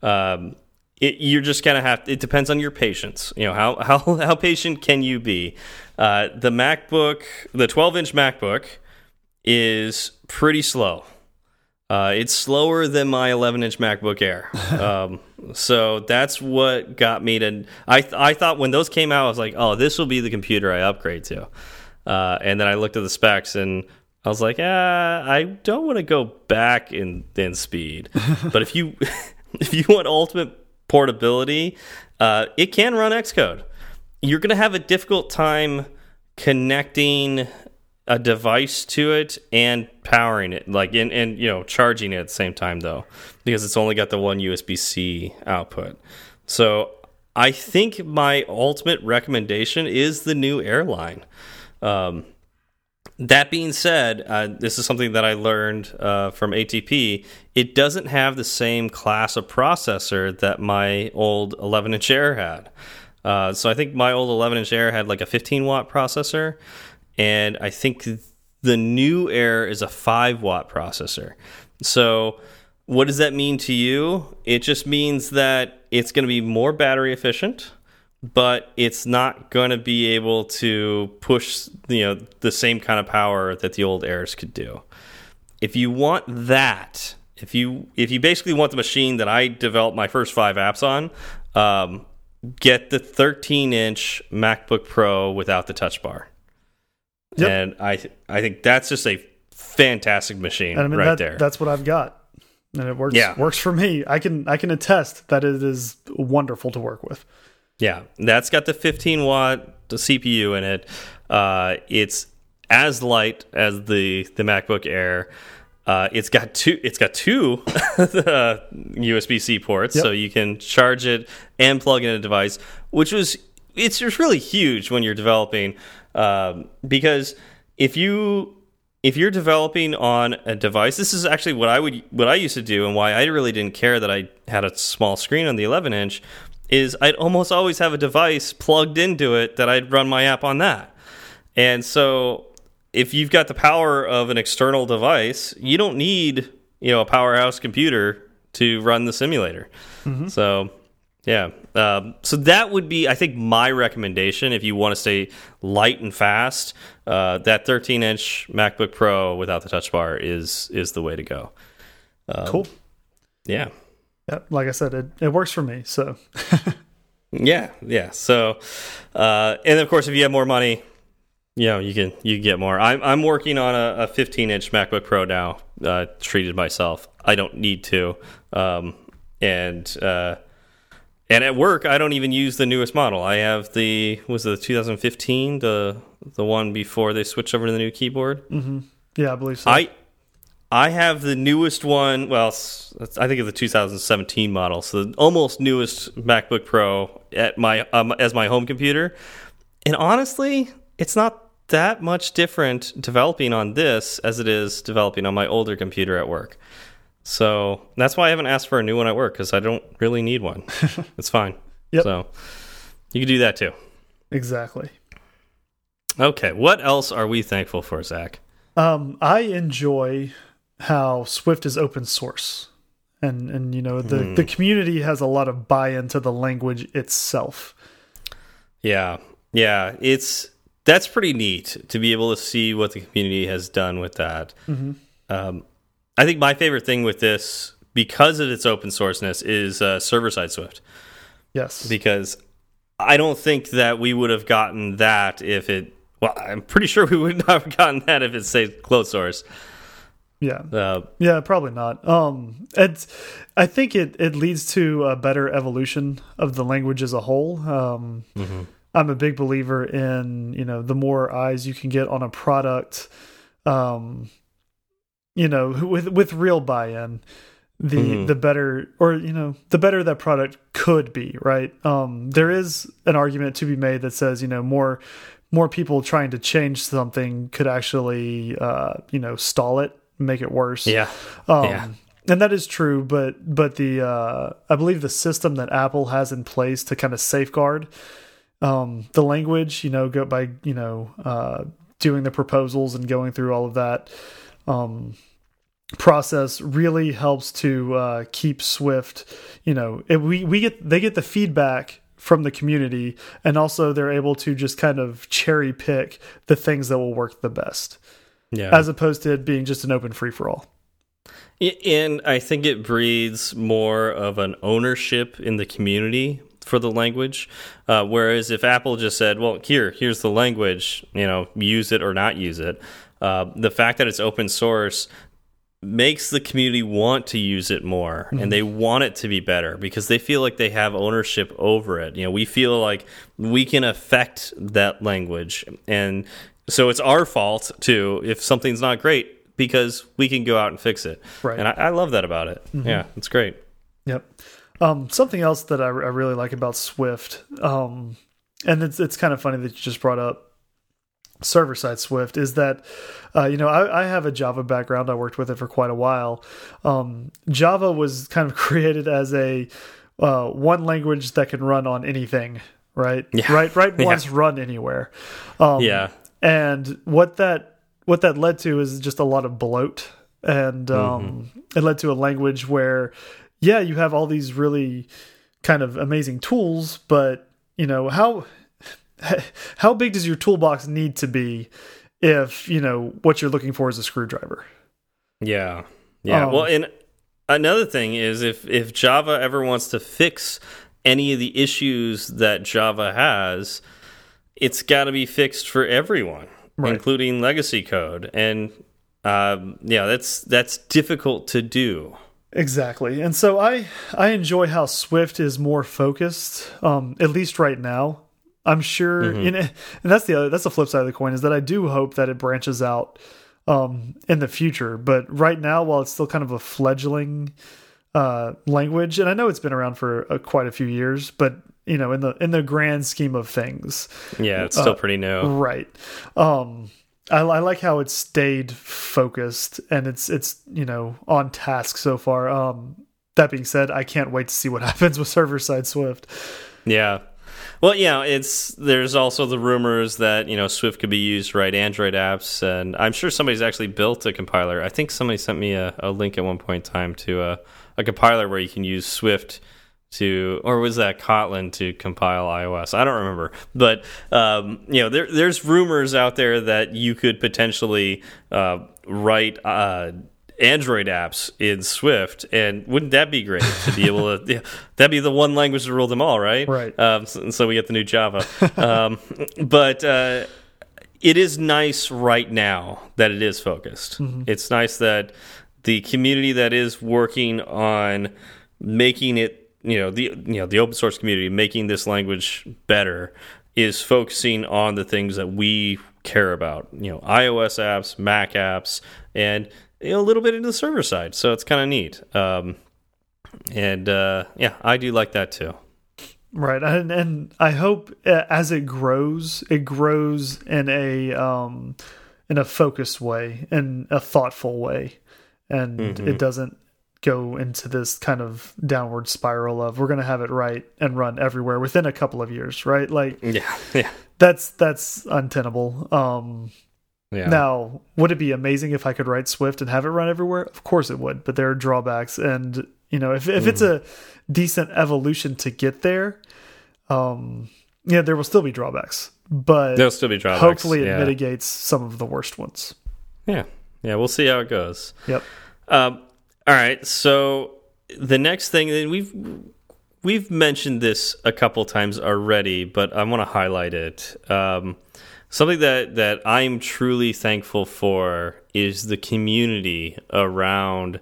um, it, you're just gonna have it depends on your patience you know how how, how patient can you be uh, the macbook the 12 inch macbook is pretty slow uh, it's slower than my 11 inch MacBook Air. Um, so that's what got me to. I, th I thought when those came out, I was like, oh, this will be the computer I upgrade to. Uh, and then I looked at the specs and I was like, ah, I don't want to go back in in speed. but if you if you want ultimate portability, uh, it can run Xcode. You're going to have a difficult time connecting a device to it and powering it, like and and you know charging it at the same time though, because it's only got the one USB C output. So I think my ultimate recommendation is the new Airline. Um, that being said, uh, this is something that I learned uh, from ATP. It doesn't have the same class of processor that my old 11 inch Air had. Uh, so I think my old 11 inch Air had like a 15 watt processor, and I think the new Air is a 5 watt processor. So what does that mean to you? It just means that it's going to be more battery efficient but it's not going to be able to push you know the same kind of power that the old airs could do if you want that if you if you basically want the machine that i developed my first five apps on um, get the 13 inch macbook pro without the touch bar yep. and i i think that's just a fantastic machine I mean, right that, there that's what i've got and it works yeah. works for me i can i can attest that it is wonderful to work with yeah, that's got the 15 watt the CPU in it. Uh, it's as light as the the MacBook Air. Uh, it's got two. It's got two USB C ports, yep. so you can charge it and plug in a device, which was it's just really huge when you're developing um, because if you if you're developing on a device, this is actually what I would what I used to do, and why I really didn't care that I had a small screen on the 11 inch is I'd almost always have a device plugged into it that I'd run my app on that. And so if you've got the power of an external device, you don't need, you know, a powerhouse computer to run the simulator. Mm -hmm. So, yeah. Um, so that would be, I think, my recommendation if you want to stay light and fast. Uh, that 13 inch MacBook Pro without the touch bar is is the way to go. Um, cool. Yeah. Yeah, like I said, it, it works for me. So, yeah, yeah. So, uh, and of course, if you have more money, you know, you can you can get more. I'm I'm working on a, a 15 inch MacBook Pro now. Uh, treated myself. I don't need to. Um, and uh, and at work, I don't even use the newest model. I have the was it the 2015 the the one before they switched over to the new keyboard. Mm -hmm. Yeah, I believe so. I I have the newest one. Well, I think of the 2017 model, so the almost newest MacBook Pro at my um, as my home computer. And honestly, it's not that much different developing on this as it is developing on my older computer at work. So that's why I haven't asked for a new one at work because I don't really need one. it's fine. Yep. So you can do that too. Exactly. Okay. What else are we thankful for, Zach? Um, I enjoy how Swift is open source. And and you know the mm. the community has a lot of buy-in to the language itself. Yeah. Yeah, it's that's pretty neat to be able to see what the community has done with that. Mm -hmm. um, I think my favorite thing with this, because of its open sourceness, is uh, server side Swift. Yes. Because I don't think that we would have gotten that if it. Well, I'm pretty sure we would not have gotten that if it stayed closed source. Yeah. Uh, yeah, probably not. Um, it's. I think it it leads to a better evolution of the language as a whole. Um, mm -hmm. I'm a big believer in you know the more eyes you can get on a product, um, you know, with with real buy-in, the mm the better or you know the better that product could be. Right. Um, there is an argument to be made that says you know more more people trying to change something could actually uh, you know stall it make it worse. Yeah. Um, yeah. And that is true, but but the uh, I believe the system that Apple has in place to kind of safeguard um, the language, you know, go by you know uh, doing the proposals and going through all of that um, process really helps to uh, keep Swift. You know, it, we we get they get the feedback from the community, and also they're able to just kind of cherry pick the things that will work the best yeah. as opposed to it being just an open free for all. And I think it breeds more of an ownership in the community for the language. Uh, whereas if Apple just said, "Well, here, here's the language," you know, use it or not use it. Uh, the fact that it's open source makes the community want to use it more mm -hmm. and mm-hmm. they want it to be better because they feel like they have ownership over it. You know, we feel like we can affect that language and so it's our fault too if something's not great because we can go out and fix it. Right. And I, I love that about it. Mm -hmm. Yeah, it's great. Yep. Um, something else that I, I, really like about Swift, um, and it's it's kind of funny that you just brought up server side Swift, is that uh, you know I, I, have a Java background. I worked with it for quite a while. Um, Java was kind of created as a uh, one language that can run on anything, right? Yeah. Right, right. Once yeah. run anywhere. Um, yeah and what that what that led to is just a lot of bloat and um, mm -hmm. it led to a language where yeah you have all these really kind of amazing tools but you know how how big does your toolbox need to be if you know what you're looking for is a screwdriver yeah yeah um, well and another thing is if if java ever wants to fix any of the issues that java has it's got to be fixed for everyone, right. including legacy code. And um, yeah, that's that's difficult to do. Exactly, and so I I enjoy how Swift is more focused, um, at least right now. I'm sure, mm -hmm. and that's the other, that's the flip side of the coin is that I do hope that it branches out um, in the future. But right now, while it's still kind of a fledgling uh, language, and I know it's been around for uh, quite a few years, but you know in the in the grand scheme of things yeah it's still uh, pretty new. right. Um I, I, like how it's stayed focused and it's it's you know on task so far. Um that being said i can't wait to see what happens with server side swift. Yeah well yeah it's there's also the rumors that you know swift could be used to write android apps and i'm sure somebody's actually built a compiler i think somebody sent me a, a link at one point in time to a, a compiler where you can use swift to, or was that Kotlin to compile iOS? I don't remember, but um, you know, there, there's rumors out there that you could potentially uh, write. Uh, Android apps in Swift, and wouldn't that be great to be able to? Yeah, that'd be the one language to rule them all, right? Right. Um, so, so, we get the new Java, um, but uh, it is nice right now that it is focused. Mm -hmm. It's nice that the community that is working on making it you know the you know the open source community making this language better is focusing on the things that we care about. You know, iOS apps, Mac apps, and you know, a little bit into the server side. So it's kind of neat. Um, and uh, yeah, I do like that too. Right, and and I hope uh, as it grows, it grows in a um, in a focused way, in a thoughtful way, and mm -hmm. it doesn't go into this kind of downward spiral of we're going to have it right and run everywhere within a couple of years, right? Like, yeah, yeah, that's that's untenable. Um, yeah. Now, would it be amazing if I could write Swift and have it run everywhere? Of course it would, but there are drawbacks, and you know, if if mm. it's a decent evolution to get there, um, yeah, there will still be drawbacks, but there'll still be drawbacks. Hopefully, it yeah. mitigates some of the worst ones. Yeah, yeah, we'll see how it goes. Yep. Um, all right. So the next thing that we've we've mentioned this a couple times already, but I want to highlight it. Um, something that that I'm truly thankful for is the community around,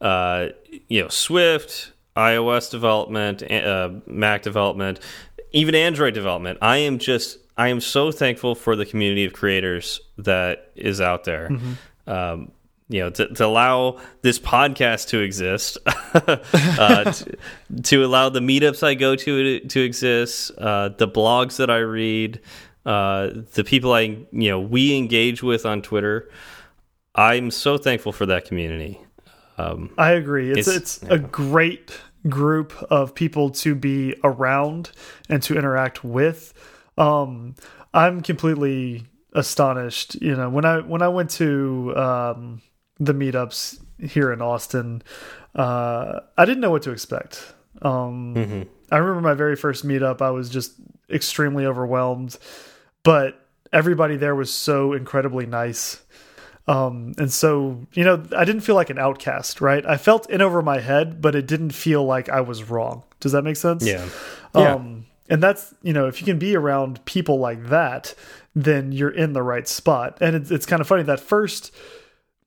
uh, you know, Swift, iOS development, uh, Mac development, even Android development. I am just I am so thankful for the community of creators that is out there. Mm -hmm. um, you know, to, to, allow this podcast to exist, uh, to, to, allow the meetups I go to to, exist, uh, the blogs that I read, uh, the people I you know we engage with on Twitter. I'm so thankful for that community. Um, I agree. It's it's, it's yeah. a great group of people to be around and to interact with. Um, I'm completely astonished. You know, when I when I went to um, the meetups here in Austin, uh, I didn't know what to expect. Um, mm -hmm. I remember my very first meetup. I was just extremely overwhelmed, but everybody there was so incredibly nice. Um, and so, you know, I didn't feel like an outcast, right? I felt in over my head, but it didn't feel like I was wrong. Does that make sense? Yeah. yeah. Um, and that's, you know, if you can be around people like that, then you're in the right spot. And it's, it's kind of funny that first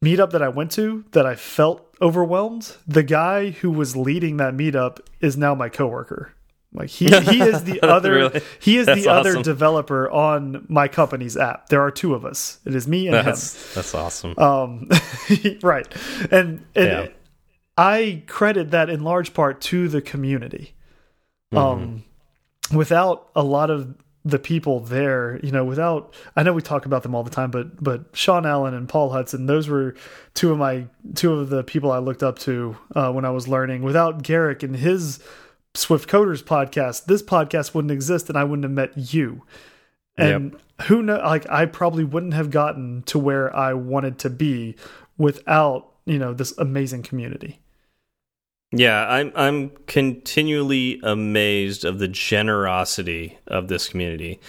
meetup that I went to that I felt overwhelmed, the guy who was leading that meetup is now my coworker. Like he he is the other really? he is that's the awesome. other developer on my company's app. There are two of us. It is me and that's, him. That's awesome. Um, right, and, and yeah. I credit that in large part to the community. Mm -hmm. Um, without a lot of the people there, you know, without I know we talk about them all the time, but but Sean Allen and Paul Hudson, those were two of my two of the people I looked up to uh, when I was learning. Without Garric and his Swift Coders podcast, this podcast wouldn't exist, and I wouldn't have met you. And yep. who know, like I probably wouldn't have gotten to where I wanted to be without you know this amazing community. Yeah, I'm I'm continually amazed of the generosity of this community.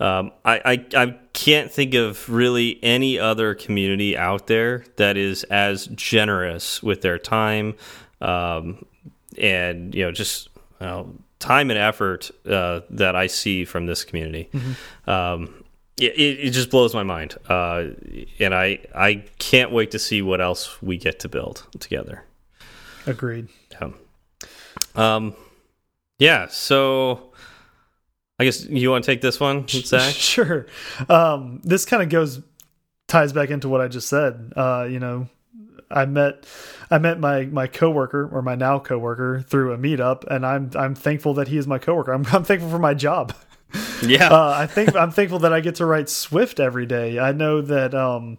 Um, I, I I can't think of really any other community out there that is as generous with their time, um, and you know just time and effort uh, that I see from this community. Mm -hmm. um, it, it, just blows my mind, uh, and I I can't wait to see what else we get to build together. Agreed. Yeah. Um, yeah. So, I guess you want to take this one, Zach? sure. Um, this kind of goes ties back into what I just said. Uh, you know, I met I met my my coworker or my now coworker through a meetup, and I'm I'm thankful that he is my coworker. I'm I'm thankful for my job. Yeah, uh, I think I'm thankful that I get to write Swift every day. I know that um,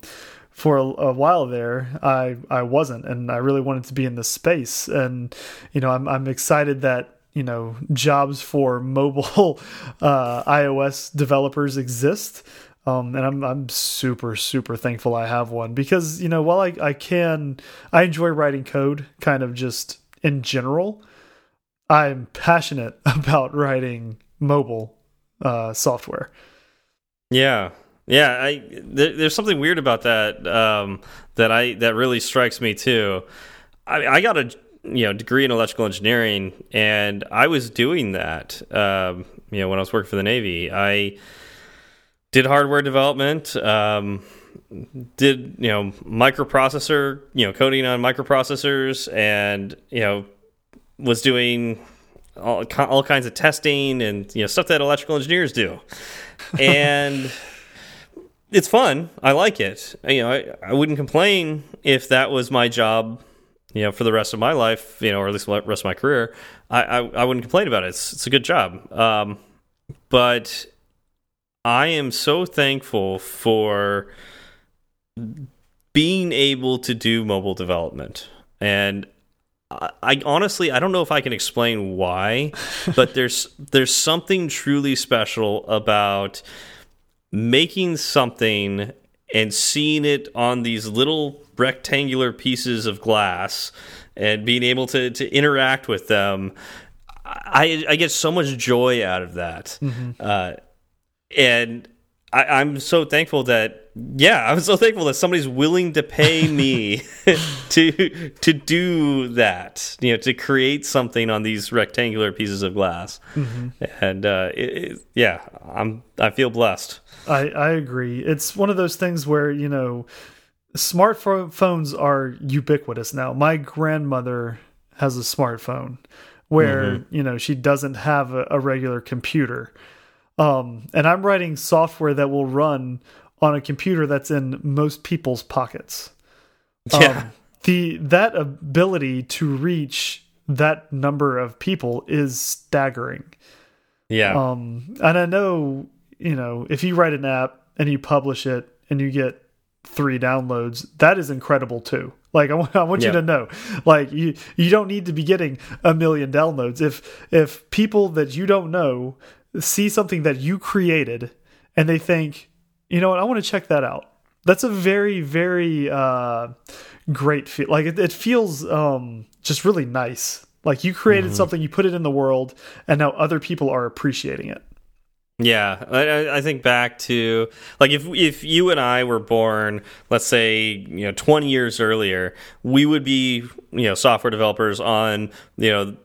for a, a, while there, I I wasn't, and I really wanted to be in this space. And you know, I'm I'm excited that you know jobs for mobile uh, iOS developers exist. Um, and I'm I'm super super thankful I have one because you know while I I can I enjoy writing code kind of just in general, I'm passionate about writing mobile uh, software. Yeah, yeah, I there, there's something weird about that um, that I that really strikes me too. I, I got a you know degree in electrical engineering, and I was doing that. Um, you know, when I was working for the Navy, I did hardware development. Um, did you know microprocessor you know coding on microprocessors and you know was doing all, all kinds of testing and you know stuff that electrical engineers do and it's fun. I like it. You know, I, I wouldn't complain if that was my job, you know, for the rest of my life, you know, or at least the rest of my career. I, I, I wouldn't complain about it. It's, it's a good job. Um, but I am so thankful for being able to do mobile development. And I, I honestly I don't know if I can explain why, but there's there's something truly special about making something and seeing it on these little rectangular pieces of glass and being able to to interact with them I I get so much joy out of that. Mm -hmm. uh, and I, am so thankful that yeah, I'm so thankful that somebody's willing to pay me to to do that. You know, to create something on these rectangular pieces of glass. Mm -hmm. And uh, it, it, yeah, I'm I feel blessed. I I agree. It's one of those things where you know, smartphones are ubiquitous now. My grandmother has a smartphone where mm -hmm. you know she doesn't have a, a regular computer um, and I'm writing software that will run on a computer that's in most people's pockets. Yeah. Um, the that ability to reach that number of people is staggering. Yeah. Um, and I know, you know, if you write an app and you publish it and you get three downloads, that is incredible too. Like I want, I want yeah. you to know, like you you don't need to be getting a million downloads. If if people that you don't know see something that you created and they think, you know what, I want to check that out. That's a very, very uh, great feel. Like it, it feels um, just really nice. Like you created mm -hmm. something, you put it in the world, and now other people are appreciating it. Yeah, I, I, think back to like if if you and I were born, let's say you know twenty years earlier, we would be you know software developers on you know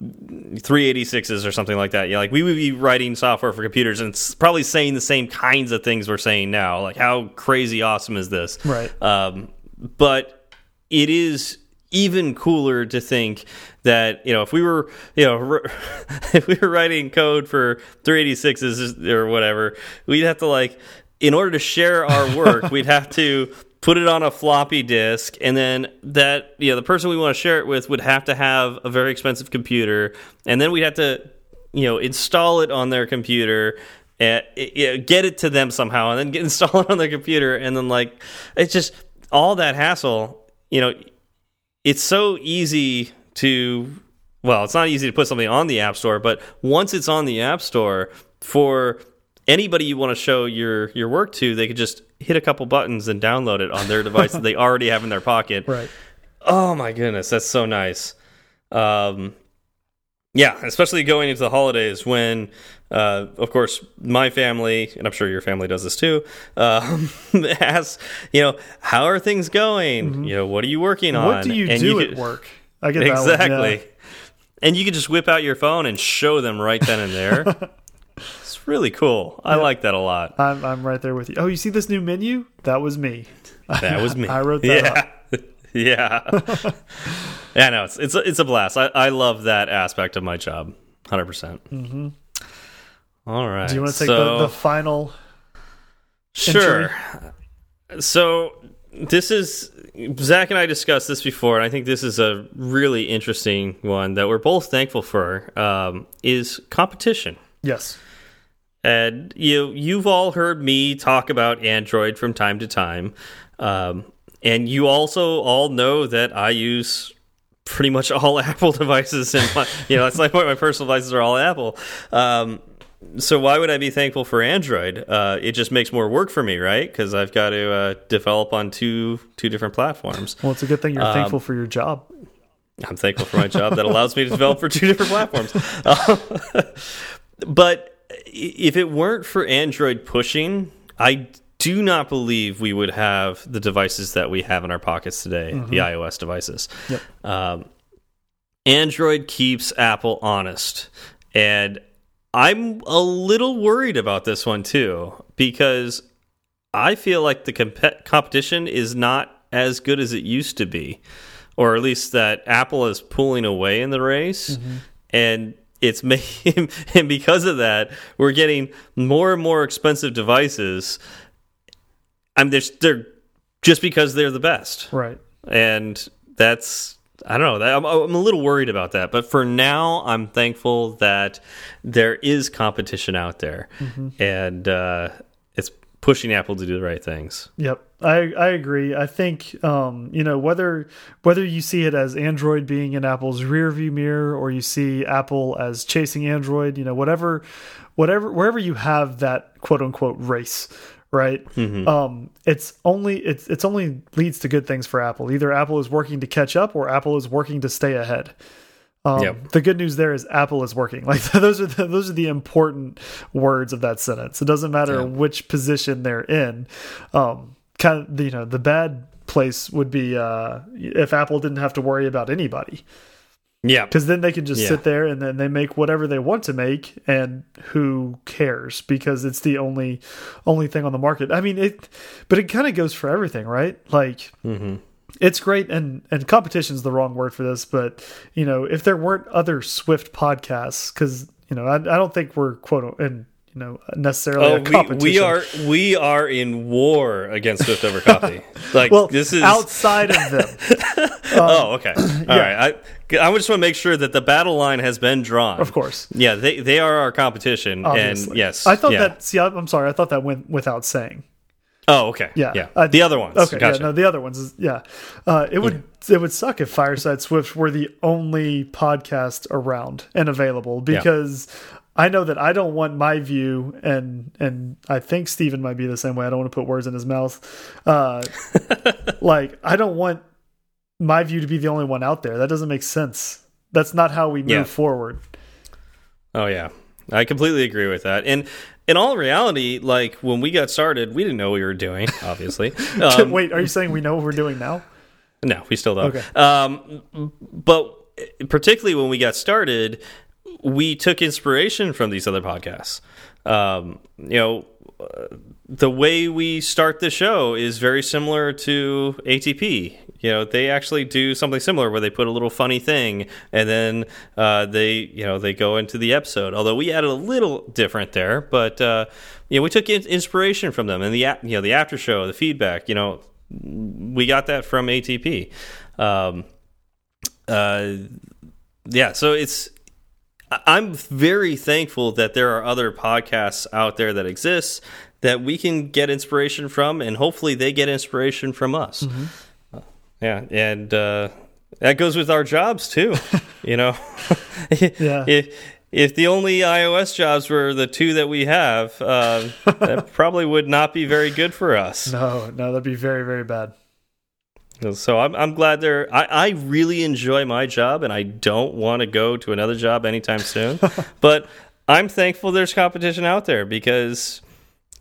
three eighty sixes or something like that. Yeah, like we would be writing software for computers and probably saying the same kinds of things we're saying now. Like how crazy awesome is this? Right. Um, but it is even cooler to think that you know if we were you know if we were writing code for 386s or whatever we'd have to like in order to share our work we'd have to put it on a floppy disk and then that you know the person we want to share it with would have to have a very expensive computer and then we'd have to you know install it on their computer eh, eh, and get it to them somehow and then get install it on their computer and then like it's just all that hassle you know it's so easy to well, it's not easy to put something on the App Store, but once it's on the App Store for anybody you want to show your your work to, they could just hit a couple buttons and download it on their device that they already have in their pocket. Right. Oh my goodness, that's so nice. Um, yeah, especially going into the holidays when, uh, of course, my family, and I'm sure your family does this too, um, asks, you know, how are things going? Mm -hmm. You know, what are you working on? What do you and do you at work? I get exactly. Yeah. And you can just whip out your phone and show them right then and there. it's really cool. I like that a lot. I'm I'm right there with you. Oh, you see this new menu? That was me. That was me. I wrote that. Yeah. Up. yeah. Yeah, no, it's it's a, it's a blast. I I love that aspect of my job, hundred percent. Mm-hmm. All right. Do you want to take so, the, the final? Sure. Entry? So this is Zach and I discussed this before, and I think this is a really interesting one that we're both thankful for. Um, is competition? Yes. And you you've all heard me talk about Android from time to time, um, and you also all know that I use pretty much all Apple devices, and my, you know that's like my personal devices are all Apple. Um, so why would I be thankful for Android? Uh, it just makes more work for me, right? Because I've got to uh, develop on two two different platforms. Well, it's a good thing you're um, thankful for your job. I'm thankful for my job that allows me to develop for two different platforms. but if it weren't for Android pushing, I do not believe we would have the devices that we have in our pockets today, mm -hmm. the iOS devices. Yep. Um, Android keeps Apple honest. And I'm a little worried about this one too, because I feel like the comp competition is not as good as it used to be, or at least that Apple is pulling away in the race. Mm -hmm. And it's making, and because of that, we're getting more and more expensive devices I'm they're, they're just because they're the best, right? And that's I don't know. I'm, I'm a little worried about that, but for now, I'm thankful that there is competition out there, mm -hmm. and uh, it's pushing Apple to do the right things. Yep, I I agree. I think um, you know whether whether you see it as Android being in Apple's rear view mirror or you see Apple as chasing Android, you know whatever whatever wherever you have that quote unquote race right? Mm -hmm. Um, it's only it's it's only leads to good things for Apple. Either Apple is working to catch up, or Apple is working to stay ahead. Um, Yep. The good news there is Apple is working. Like those are the, those are the important words of that sentence. It doesn't matter which position they're in. Um, kind of you know the bad place would be uh, if Apple didn't have to worry about anybody Yeah. because then they can just Yeah. sit there and then they make whatever they want to make and who cares because it's the only only thing on the market i mean it but it kind of goes for everything right like Mm-hmm. it's great and and competition is the wrong word for this but you know if there weren't other swift podcasts because you know I, I don't think we're quote and you know necessarily Oh, a we, we are we are in war against Swift over coffee. Like well this is outside of them oh okay. All right. I I just want to make sure that the battle line has been drawn. of course Yeah, they they are our competition, obviously. and yes, i thought yeah. that see I- i'm sorry i thought that went without saying Oh, okay. Yeah, yeah. I- the other ones. Okay, gotcha. yeah, no, the other ones, is, yeah. Uh, it would it would suck if Fireside Swift were the only podcast around and available because I know that I don't want my view, and and I think Steven might be the same way. I don't want to put words in his mouth. Uh, like I don't want my view to be the only one out there. That doesn't make sense. That's not how we move Yeah. forward. Oh yeah, I completely agree with that. And in all reality, like when we got started, we didn't know what we were doing. Obviously, um, Wait, are you saying we know what we're doing now? no, we still don't. Okay. Um, but particularly when we got started, we took inspiration from these other podcasts. Um, you know, uh, the way we start the show is very similar to ATP. You know, they actually do something similar where they put a little funny thing and then uh, they, you know, they go into the episode. Although we added a little different there, but uh, you know, we took in inspiration from them and the you know the after show, the feedback. You know, we got that from ATP. Um, uh, yeah, so it's I'm very thankful that there are other podcasts out there that exist that we can get inspiration from, and hopefully they get inspiration from us. Uh, yeah, and uh, that goes with our jobs too. you know, Yeah. If if the only iOS jobs were the two that we have, uh, that probably would not be very good for us. No, no, that'd be very very bad. So I'm I'm glad they're. I I really enjoy my job, and I don't want to go to another job anytime soon. but I'm thankful there's competition out there because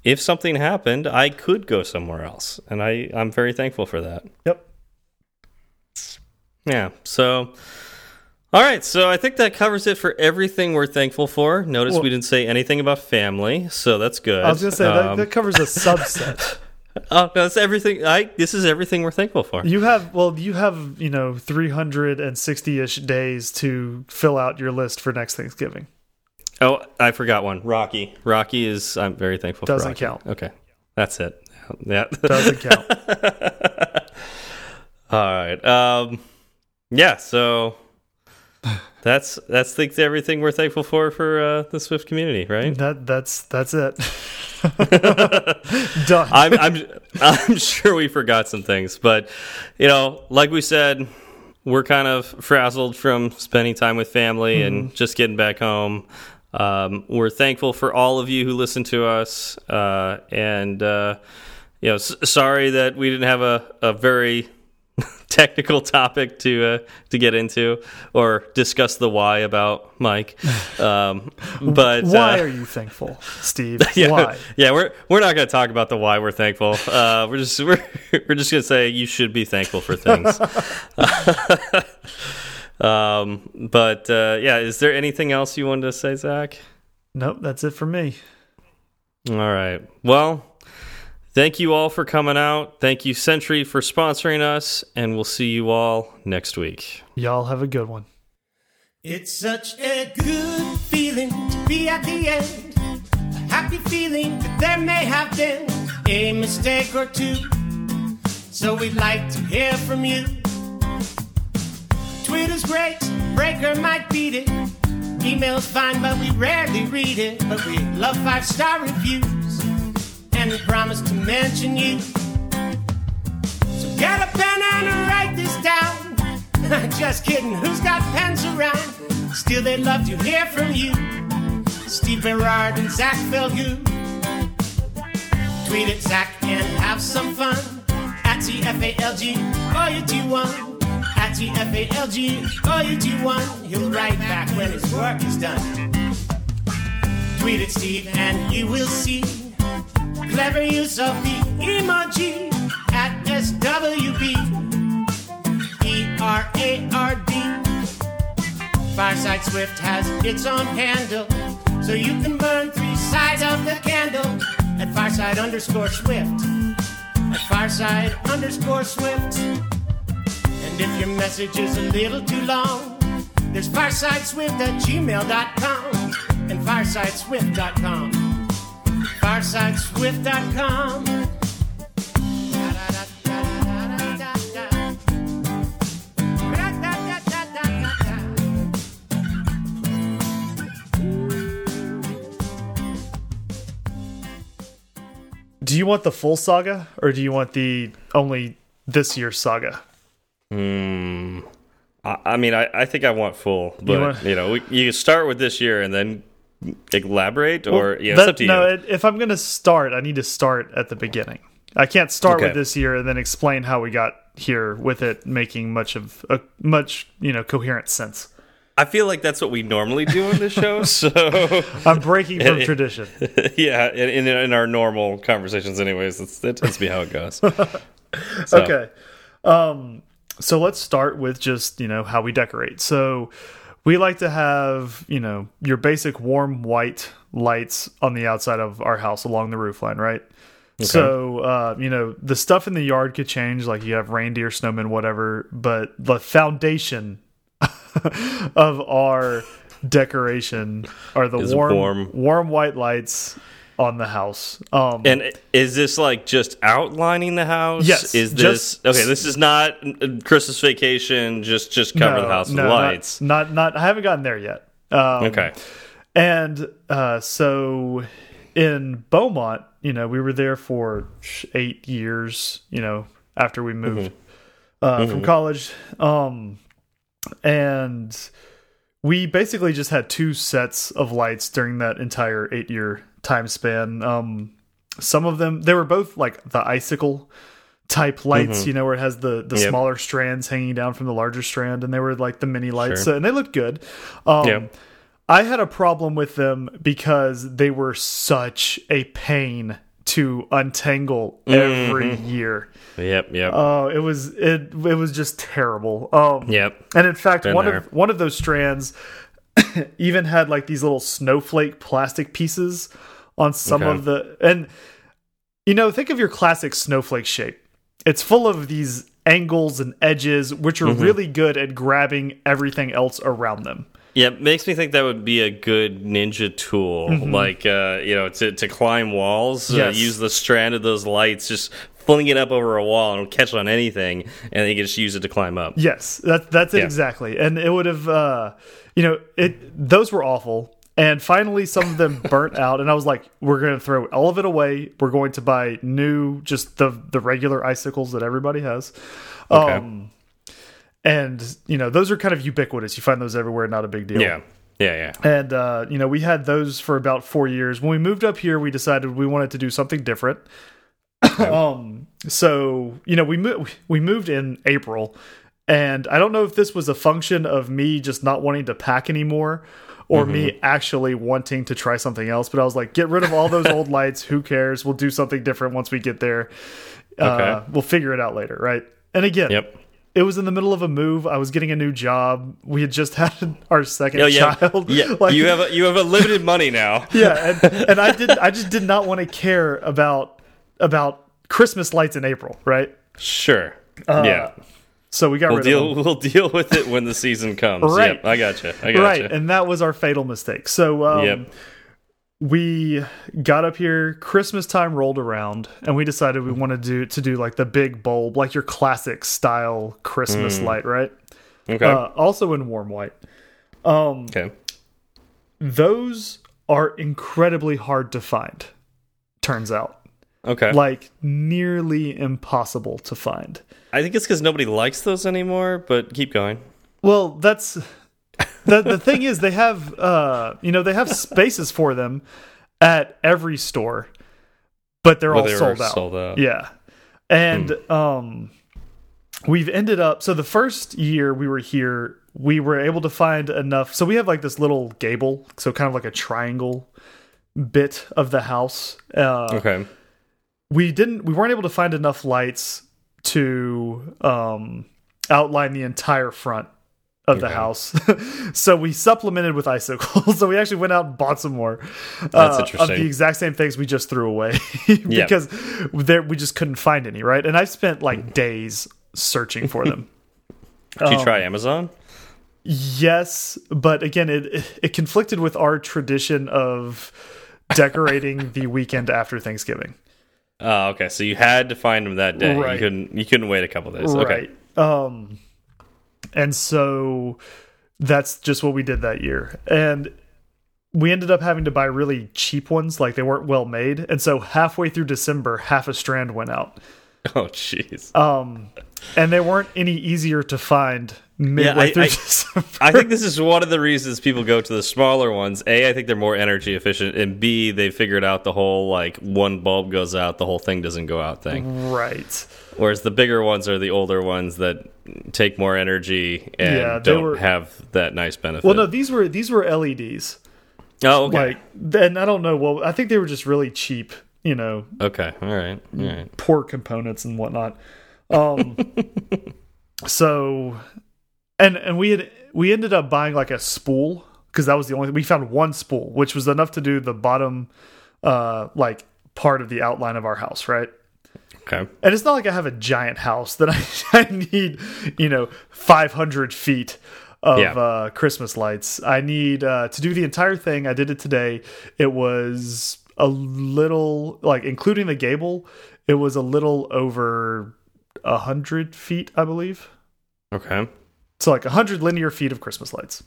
if something happened, I could go somewhere else, and I I'm very thankful for that. Yep. Yeah. So. All right, so I think that covers it for everything we're thankful for. Notice Well- we didn't say anything about family, so that's good. I was gonna say that, Um, that covers a subset. oh, no, that's everything. I this is everything we're thankful for. You have well, you have you know three hundred and sixty ish days to fill out your list for next Thanksgiving. Oh, I forgot one. Rocky. Rocky is. I'm very thankful. Doesn't for Rocky. count. Okay, that's it. Yeah. Doesn't count. All right. Um. Yeah. So that's that's the, everything we're thankful for for uh, the Swift community, right? that that's that's it. Done. I'm I'm I'm sure we forgot some things, but you know, like we said, we're kind of frazzled from spending time with family and just getting back home. Um, we're thankful for all of you who listen to us, uh, and uh, you know, s sorry that we didn't have a, a very technical topic to uh, to get into or discuss the why about Mike. Um, but Why uh, are you thankful, Steve? yeah, Why? Yeah, we're we're not going to talk about the why we're thankful. Uh, we're just we're we're just going to say you should be thankful for things. um, but uh, yeah, is there anything else you wanted to say, Zach? Nope, that's it for me. All right. Well, thank you all for coming out. Thank you, Sentry, for sponsoring us, and we'll see you all next week. Y'all have a good one. It's such a good feeling to be at the end. A happy feeling that there may have been a mistake or two. So we'd like to hear from you. Twitter's great, Breaker might beat it. Email's fine, but we rarely read it. But we love five star reviews, and we promise to mention you. So get a pen and write this down. Just kidding, who's got pens around? Still, they'd love to hear from you. Steve Berard and Zach Falgout. Tweet at Zach and have some fun. At TFALG or you T1. At That's E F A L G O U T 1. He'll write back when his work is done. Tweet at Steve and you will see clever use of the emoji at SWB. E R A R D. Fireside Swift has its own handle, so you can burn three sides of the candle at Fireside underscore Swift. At Fireside underscore Swift. And if your message is a little too long, there's firesideswift at gmail.com and firesideswift.com. Firesideswift.com. Do you want the full saga or do you want the only this year's saga? Hmm. I, I mean, I, I think I want full, but you, want- know, we, you can start with this year and then elaborate, or yeah, it's That- up to you. no, it- if I'm going to start, I need to start at the beginning. I can't start with this year and then explain how we got here with it making much of a much you know coherent sense. I feel like that's what we normally do on this show. So I'm breaking from tradition. yeah, in, in in our normal conversations, anyways, that's, that tends to be how it goes. So, Okay. Um, so let's start with just, you know, how we decorate. So we like to have, you know, your basic warm white lights on the outside of our house along the roof line, right? So, uh, you know, the stuff in the yard could change, like you have reindeer, snowmen, whatever, but the foundation of our decoration are the Is warm, warm. warm white lights on the house. Um, And is this like just outlining the house? Yes, Is this just- okay? This is not Christmas vacation. Just just covering no, the house with no, not- lights. Not, not, I haven't gotten there yet. Um, okay. And uh, so in Beaumont, you know, we were there for eight years, you know, after we moved uh, from college. Um, and we basically just had two sets of lights during that entire eight year time span. Um, some of them, they were both like the icicle type lights, you know, where it has the the Yep. smaller strands hanging down from the larger strand, and they were like the mini lights, Sure. and they looked good. Um, Yep. I had a problem with them because they were such a pain to untangle every Mm-hmm. year. Yep. Yep. Oh, it was it it was just terrible. Um, yep. and in fact, Been one there. of one of those strands even had like these little snowflake plastic pieces on some Okay. of the and you know, think of your classic snowflake shape. It's full of these angles and edges which are Mm-hmm. really good at grabbing everything else around them. Yeah, it makes me think that would be a good ninja tool, like uh, you know, to to climb walls. Uh, Mm-hmm. Use the strand of those lights, just fling it up over a wall and catch it'll catch on anything, and then you can just use it to climb up. Yes, that that's it Yeah. exactly. And it would have uh you know, it those were awful. And finally some of them burnt out and I was like, we're going to throw all of it away. We're going to buy new just the the regular icicles that everybody has. Okay. Um and you know, those are kind of ubiquitous. You find those everywhere, not a big deal. Yeah, yeah, yeah. And uh, you know, we had those for about four years. When we moved up here, we decided we wanted to do something different. um, so you know, we moved we moved in April, and I don't know if this was a function of me just not wanting to pack anymore, or me actually wanting to try something else. But I was like, get rid of all those old lights. Who cares? We'll do something different once we get there. Uh, Okay. we'll figure it out later, right? And again, Yep. It was in the middle of a move. I was getting a new job. We had just had our second Oh yeah, child. yeah. Like, you have a, you have a limited money now. yeah, and, and I did. I just did not want to care about about Christmas lights in April, right? Sure. Uh, yeah. So we got We'll rid deal. We'll deal with it when the season comes. Right. Yep, I got you. I got Right, you. and that was our fatal mistake. So um, Yep. We got up here. Christmas time rolled around, and we decided we wanted to do to do like the big bulb, like your classic style Christmas light, right? Okay. Uh, also in warm white. Um, okay. those are incredibly hard to find. Turns out, Okay. like nearly impossible to find. I think it's because nobody likes those anymore. But keep going. Well, that's the the thing is they have uh you know they have spaces for them at every store, but they're But all they sold out. sold out. Yeah, and um, we've ended up so the first year we were here we were able to find enough so we have like this little gable so kind of like a triangle bit of the house uh Okay. we didn't we weren't able to find enough lights to um outline the entire front of the Okay. house so we supplemented with icicles so we actually went out and bought some more uh, of the exact same things we just threw away because there we just couldn't find any right and i spent like days searching for them Did you Um, try Amazon? Yes, but again, it it conflicted with our tradition of decorating the weekend after Thanksgiving. Oh, okay. So you had to find them that day. Right. You couldn't. You couldn't wait a couple days. Okay. Right. Um, and so that's just what we did that year, and we ended up having to buy really cheap ones, like they weren't well made, and so halfway through December, half a strand went out. Oh, jeez. Um, and they weren't any easier to find midway I- through I- December. I think this is one of the reasons people go to the smaller ones. A, I think they're more energy efficient, and B, they figured out the whole like one bulb goes out, the whole thing doesn't go out thing. right. Whereas the bigger ones are the older ones that take more energy and Yeah, don't were- have that nice benefit. Well, no, these were these were LEDs. oh, okay, Like, and I don't know. Well, I think they were just really cheap. You know, okay, all right, all right. poor components and whatnot. Um, so, and and we had we ended up buying like a spool because that was the only we found one spool, which was enough to do the bottom, uh, like part of the outline of our house, right? Okay. And it's not like I have a giant house that I, I need, you know, 500 feet of Yeah. uh, Christmas lights. I need uh, to do the entire thing. I did it today. It was a little, like, including the gable, it was a little over a hundred feet, I believe. Okay. So like a hundred linear feet of Christmas lights.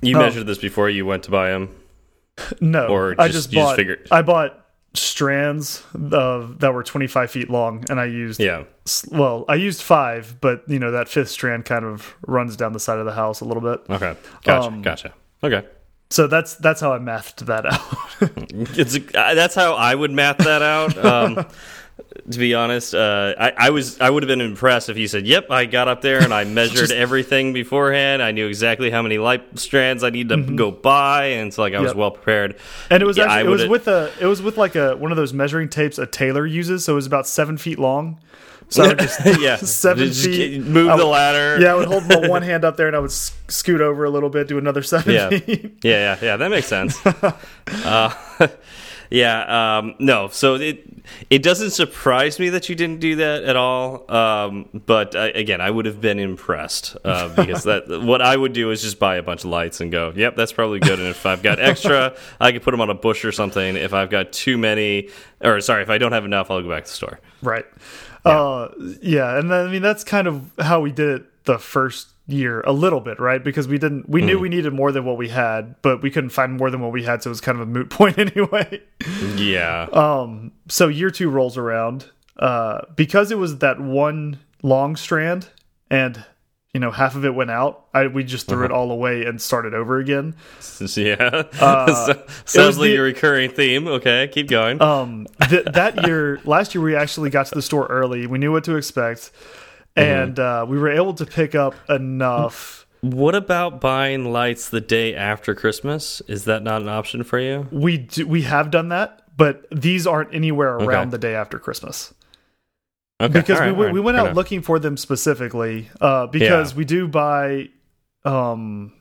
You Oh. measured this before you went to buy them. No, Or I just- just you just bought. figured- I bought strands of that were 25 feet long, and I used Yeah. well, I used five, but you know that fifth strand kind of runs down the side of the house a little bit. Okay. Gotcha. Um, gotcha. Okay. So that's that's how I mathed that out. It's uh, that's how I would math that out. Um, to be honest, uh, I, I was I would have been impressed if you said, "Yep, I got up there and I measured Just- everything beforehand. I knew exactly how many light strands I need to go by, and so like I was Mm-hmm. Well prepared." and it was Yeah, actually, it was with a it was with like a one of those measuring tapes a tailor uses. So it was about seven feet long. So I would just yeah, seven Just feet. Move the ladder. Yeah, I would hold my one hand up there and I would scoot over a little bit, do another seven Yeah. feet. yeah, yeah, yeah. That makes sense. uh, yeah, um, no. So it it doesn't surprise me that you didn't do that at all. Um, but uh, again, I would have been impressed uh, because that what I would do is just buy a bunch of lights and go, "Yep, that's probably good." And if I've got extra, I could put them on a bush or something. If I've got too many, or sorry, if I don't have enough, I'll go back to the store. Right. Yeah. Uh, yeah, and then, I mean that's kind of how we did it the first year a little bit, right? Because we didn't we Hmm. knew we needed more than what we had, but we couldn't find more than what we had, so it was kind of a moot point anyway. Yeah. Um so year 2 rolls around uh because it was that one long strand and you know half of it went out, I we just threw it Uh-huh. all away and started over again. yeah. Uh, sounds like the- a recurring theme. Okay, keep going. Um, th that year, last year, we actually got to the store early. We knew what to expect. And uh, we were able to pick up enough. What about buying lights the day after Christmas? Is that not an option for you? We do, we have done that, but these aren't anywhere around Okay. the day after Christmas Okay, because right, we, we right, we went fair out enough. looking for them specifically. Uh, because Yeah. we do buy, um,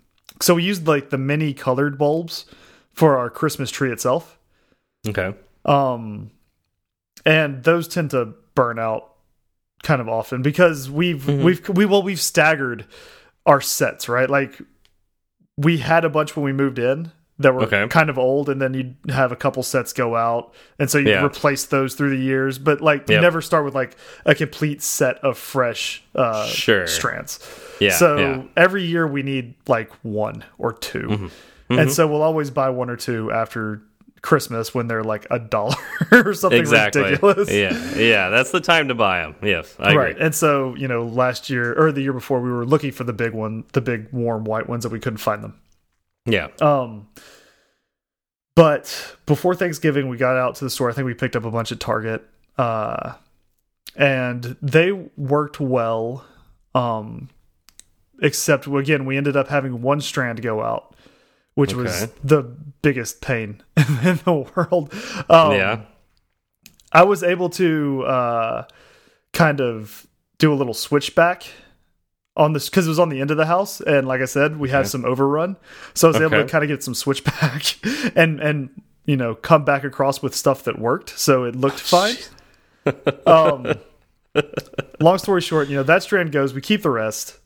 so we used like the mini colored bulbs for our Christmas tree itself. Okay. um and those tend to burn out kind of often because we've Mhm. we've we well we've staggered our sets right like we had a bunch when we moved in that were Okay. kind of old and then you'd have a couple sets go out and so you Yeah. replace those through the years but like you Yep. never start with like a complete set of fresh uh Sure. strands Yeah. so yeah. every year we need like one or 2 Mm-hmm. and so we'll always buy one or two after Christmas when they're like a dollar or something exactly. ridiculous. Yeah. Yeah. That's the time to buy them. Yes, I Right. agree. And so, you know, last year or the year before we were looking for the big one, the big warm white ones that we couldn't find them. Yeah. Um but before Thanksgiving we got out to the store. I think we picked up a bunch at Target. Uh and they worked well. Um, except again, we ended up having one strand go out, which was the biggest pain in the world. Um, yeah. I was able to uh, kind of do a little switchback on this because it was on the end of the house, and like I said, we had some overrun, so I was able to kind of get some switchback and and you know come back across with stuff that worked, so it looked fine. um, long story short, you know that strand goes, we keep the rest.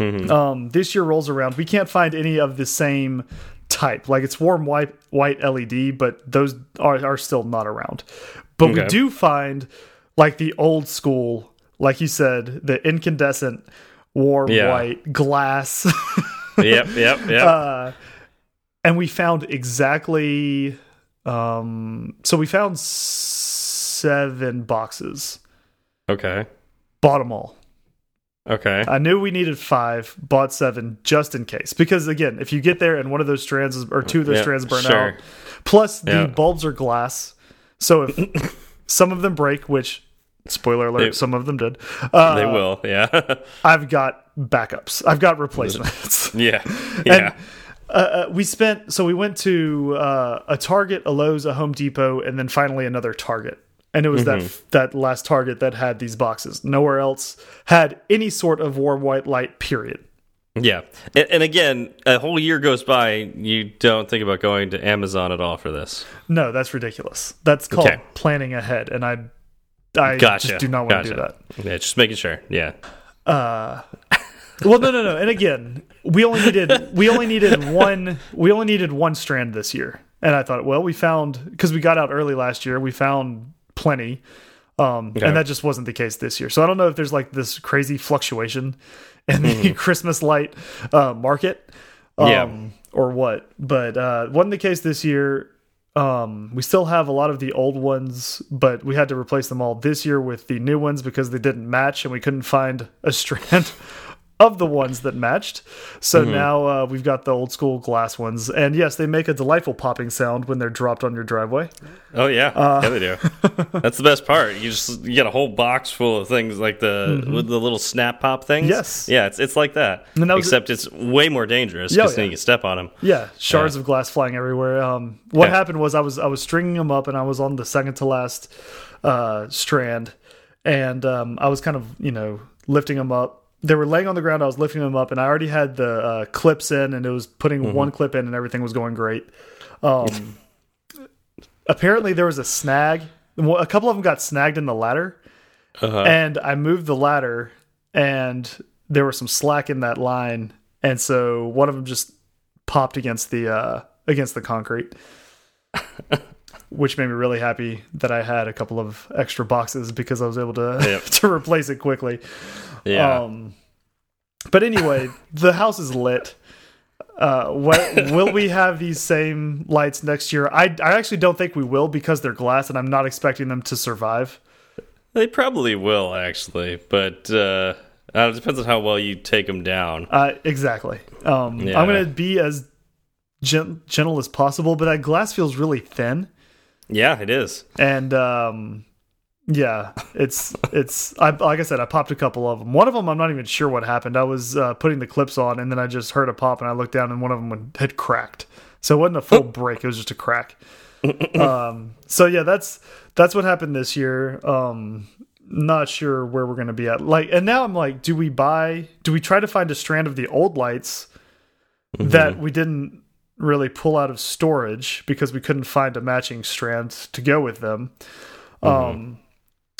Um, this year rolls around, we can't find any of the same type. Like it's warm white white LED, but those are are still not around. But we do find like the old school, like you said, the incandescent warm Yeah. white glass. yep. Yep. Yep. uh, and we found exactly um so we found seven boxes. okay. Bought them all. Okay. I knew we needed five, bought seven just in case. Because again, if you get there and one of those strands is, or two of those Yeah, strands burn sure. out, plus the Yeah. bulbs are glass. So if some of them break, which spoiler alert, They- some of them did, uh, they will. Yeah. I've got backups. I've got replacements. yeah. Yeah. uh, we spent so we went to uh, a Target, a Lowe's, a Home Depot, and then finally another Target. And it was Mm-hmm. that that last Target that had these boxes. Nowhere else had any sort of warm white light. Period. Yeah, and, and again, a whole year goes by. You don't think about going to Amazon at all for this. No, that's ridiculous. That's called Okay. planning ahead, and I, I Gotcha. just do not want to do that. Yeah, just making sure. Yeah. Uh, Well, no, no, no. And again, we only needed we only needed one we only needed one strand this year, and I thought, well, we found because we got out early last year, we found plenty, um, Okay. and that just wasn't the case this year. So I don't know if there's like this crazy fluctuation in the Christmas light uh, market, um. Yeah. or what, but uh, wasn't the case this year. Um, we still have a lot of the old ones, but we had to replace them all this year with the new ones because they didn't match and we couldn't find a strand of the ones that matched. So Mm-hmm. now uh, we've got the old school glass ones. And yes, they make a delightful popping sound when they're dropped on your driveway. Oh yeah, Uh, yeah they do. That's the best part. You just you get a whole box full of things like the with the little snap pop things. Yes. yeah, it's it's like that. That Except it's way more dangerous Yeah, because yeah. then you can step on them. Yeah, shards of glass flying everywhere. Um, what Yeah. happened was I was I was stringing them up and I was on the second to last uh, strand, and um, I was kind of you know lifting them up. They were laying on the ground. I was lifting them up, and I already had the uh, clips in, and it was putting one clip in, and everything was going great. Um, apparently, there was a snag. Well, A couple of them got snagged in the ladder, Uh-huh. and I moved the ladder, and there was some slack in that line, and so one of them just popped against the uh, against the concrete, which made me really happy that I had a couple of extra boxes because I was able to Yep. to replace it quickly. Yeah, Um, but anyway, the house is lit. Uh, what, will we have these same lights next year? I I actually don't think we will because they're glass, and I'm not expecting them to survive. they probably will actually, but uh, uh, it depends on how well you take them down. Uh, exactly. Um, Yeah. I'm gonna be as gen gentle as possible, but that glass feels really thin, Yeah, it is. and um, yeah, it's it's. I, like I said, I popped a couple of them. One of them, I'm not even sure what happened. I was uh, putting the clips on, and then I just heard a pop, and I looked down, and one of them had cracked. So it wasn't a full break; it was just a crack. um, so yeah, that's that's what happened this year. Um, not sure where we're gonna be at. Like, and now I'm like, do we buy? Do we try to find a strand of the old lights that we didn't really pull out of storage because we couldn't find a matching strand to go with them? Um,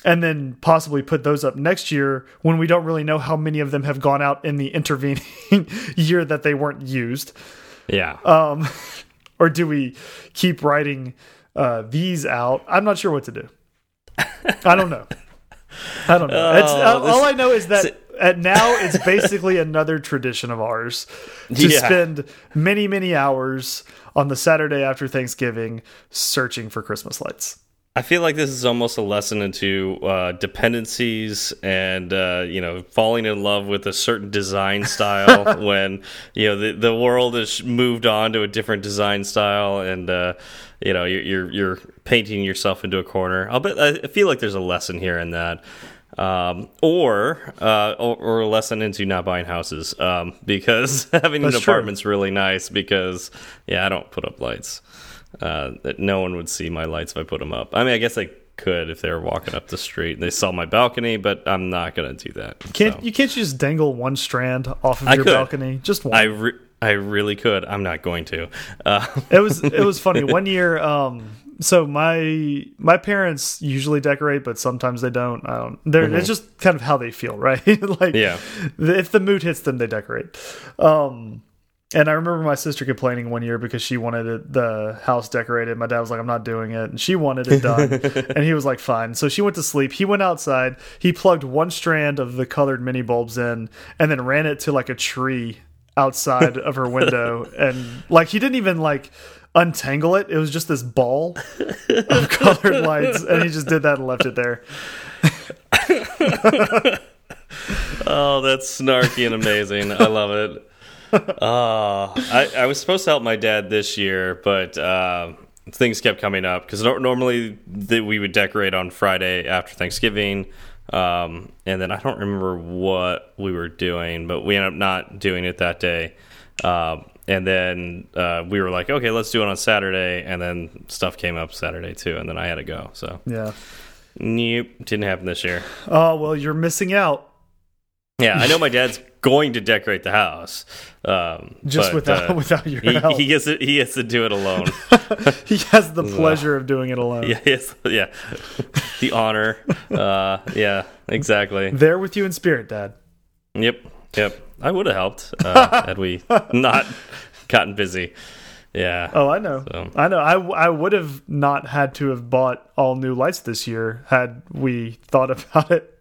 and then possibly put those up next year when we don't really know how many of them have gone out in the intervening year that they weren't used. Yeah, Um, or do we keep writing uh, these out? I'm not sure what to do. I don't know. I don't know. it's, Oh, all- this- all I know is that at now it's basically another tradition of ours to Yeah. spend many, many hours on the Saturday after Thanksgiving searching for Christmas lights. I feel like this is almost a lesson into uh, dependencies and uh, you know falling in love with a certain design style when you know the the world has moved on to a different design style and uh, you know you're, you're you're painting yourself into a corner. I'll bet I feel like there's a lesson here in that. Um, or, uh, or or a lesson into not buying houses um, because having That's an true. apartment's really nice because yeah I don't put up lights. Uh, that no one would see my lights if I put them up. I mean I guess I could if they were walking up the street and they saw my balcony, but I'm not gonna do that. Can't So. you can't just dangle one strand off of I your could. balcony? Just one. I re I really could. I'm not going to. Uh, it was it was funny one year um so my my parents usually decorate but sometimes they don't i don't they're it's just kind of how they feel right like Mm-hmm. Yeah. if the mood hits them they decorate um and I remember my sister complaining one year because she wanted it, the house decorated. My dad was like, "I'm not doing it," and she wanted it done, and he was like, "Fine." So she went to sleep. He went outside. He plugged one strand of the colored mini bulbs in, and then ran it to like a tree outside of her window, and like he didn't even like untangle it. It was just this ball of colored lights, and he just did that and left it there. Oh, that's snarky and amazing. I love it. Uh, I, I was supposed to help my dad this year, but uh, things kept coming up because no normally that we would decorate on Friday after Thanksgiving. Um, and then I don't remember what we were doing, but we ended up not doing it that day. Um, and then uh, we were like, okay, let's do it on Saturday. And then stuff came up Saturday too, and then I had to go. So, Yeah. nope, didn't happen this year. Oh well, you're missing out. Yeah, I know my dad's going to decorate the house, um, Just but, without uh, without your he, help. he gets to, he gets to do it alone. he has the pleasure of doing it alone. yeah, yes, yeah, the honor. Uh, yeah, exactly. There with you in spirit, Dad. Yep, yep. I would have helped uh, had we not gotten busy. Yeah. Oh, I know. So- I know. I I would have not had to have bought all new lights this year had we thought about it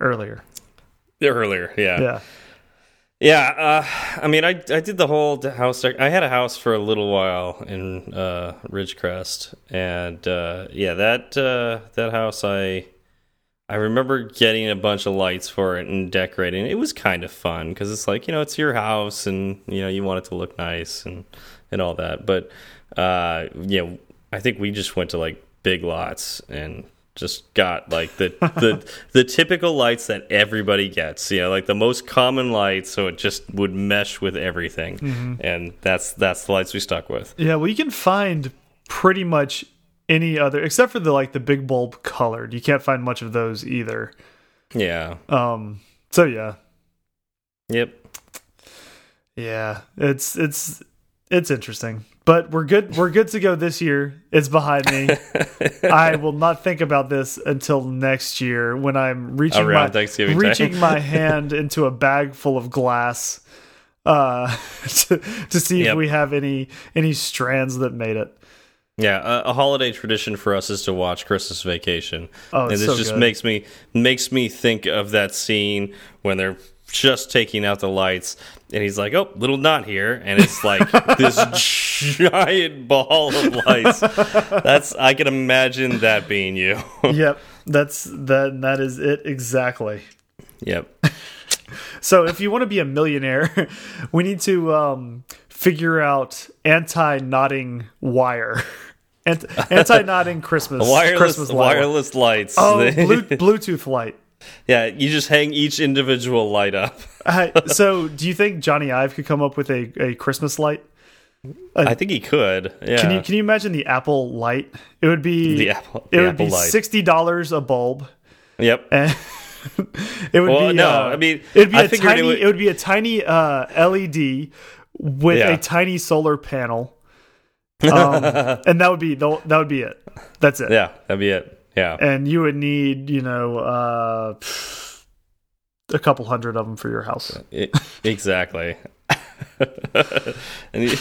earlier. Earlier, yeah. Yeah. Yeah, uh, I mean, I I did the whole house. I had a house for a little while in uh, Ridgecrest, and uh, yeah, that uh, that house, I I remember getting a bunch of lights for it and decorating. It was kind of fun because it's like you know it's your house, and you know you want it to look nice and and all that. But uh, you I think we just went to like Big Lots and just got like the the the typical lights that everybody gets you know like the most common lights so it just would mesh with everything and that's that's the lights we stuck with Yeah, well you can find pretty much any other except for the like the big bulb colored. You can't find much of those either. yeah Um so yeah. yep Yeah. It's it's it's interesting. But we're good we're good to go this year. It's behind me. I will not think about this until next year when I'm reaching Around my reaching my hand into a bag full of glass uh to, to see if we have any any strands that made it. yeah a, a holiday tradition for us is to watch christmas vacation Oh, and this so just good. makes me makes me think of that scene when they're just taking out the lights and he's like oh little knot here and it's like this giant ball of lights that's i can imagine that being you yep. That's that that is it exactly. yep So if you want to be a millionaire, we need to um, figure out anti-knotting wire, Ant anti-knotting Christmas wireless Christmas wireless lights Oh, Bluetooth light. Yeah you just hang each individual light up Uh, so, do you think Jony Ive could come up with a, a Christmas light? i think he could yeah Can you can you imagine the Apple light? It would be The Apple- it the would be light. sixty dollars a bulb, yep and it would Well, be no, uh, I mean, it'd be I a figured it tiny would- it would be a tiny uh, LED with Yeah. a tiny solar panel, um, and that would be the, that would be it. That's it. yeah that'd be it yeah And you would need you know uh, a couple hundred of them for your house. I- exactly. and, you,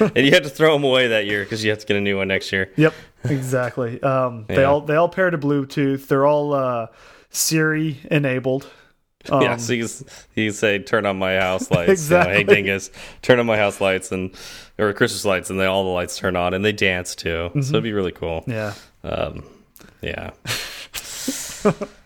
and you had to throw them away that year because you have to get a new one next year. Yep, exactly. Um, They all they all pair to Bluetooth. They're all uh, Siri enabled. Um, yeah, so you, can- you can say, "Turn on my house lights." Exactly. You know, hey, dingus, turn on my house lights and or Christmas lights, and they all the lights turn on and they dance too. So it'd be really cool. yeah. Um, yeah.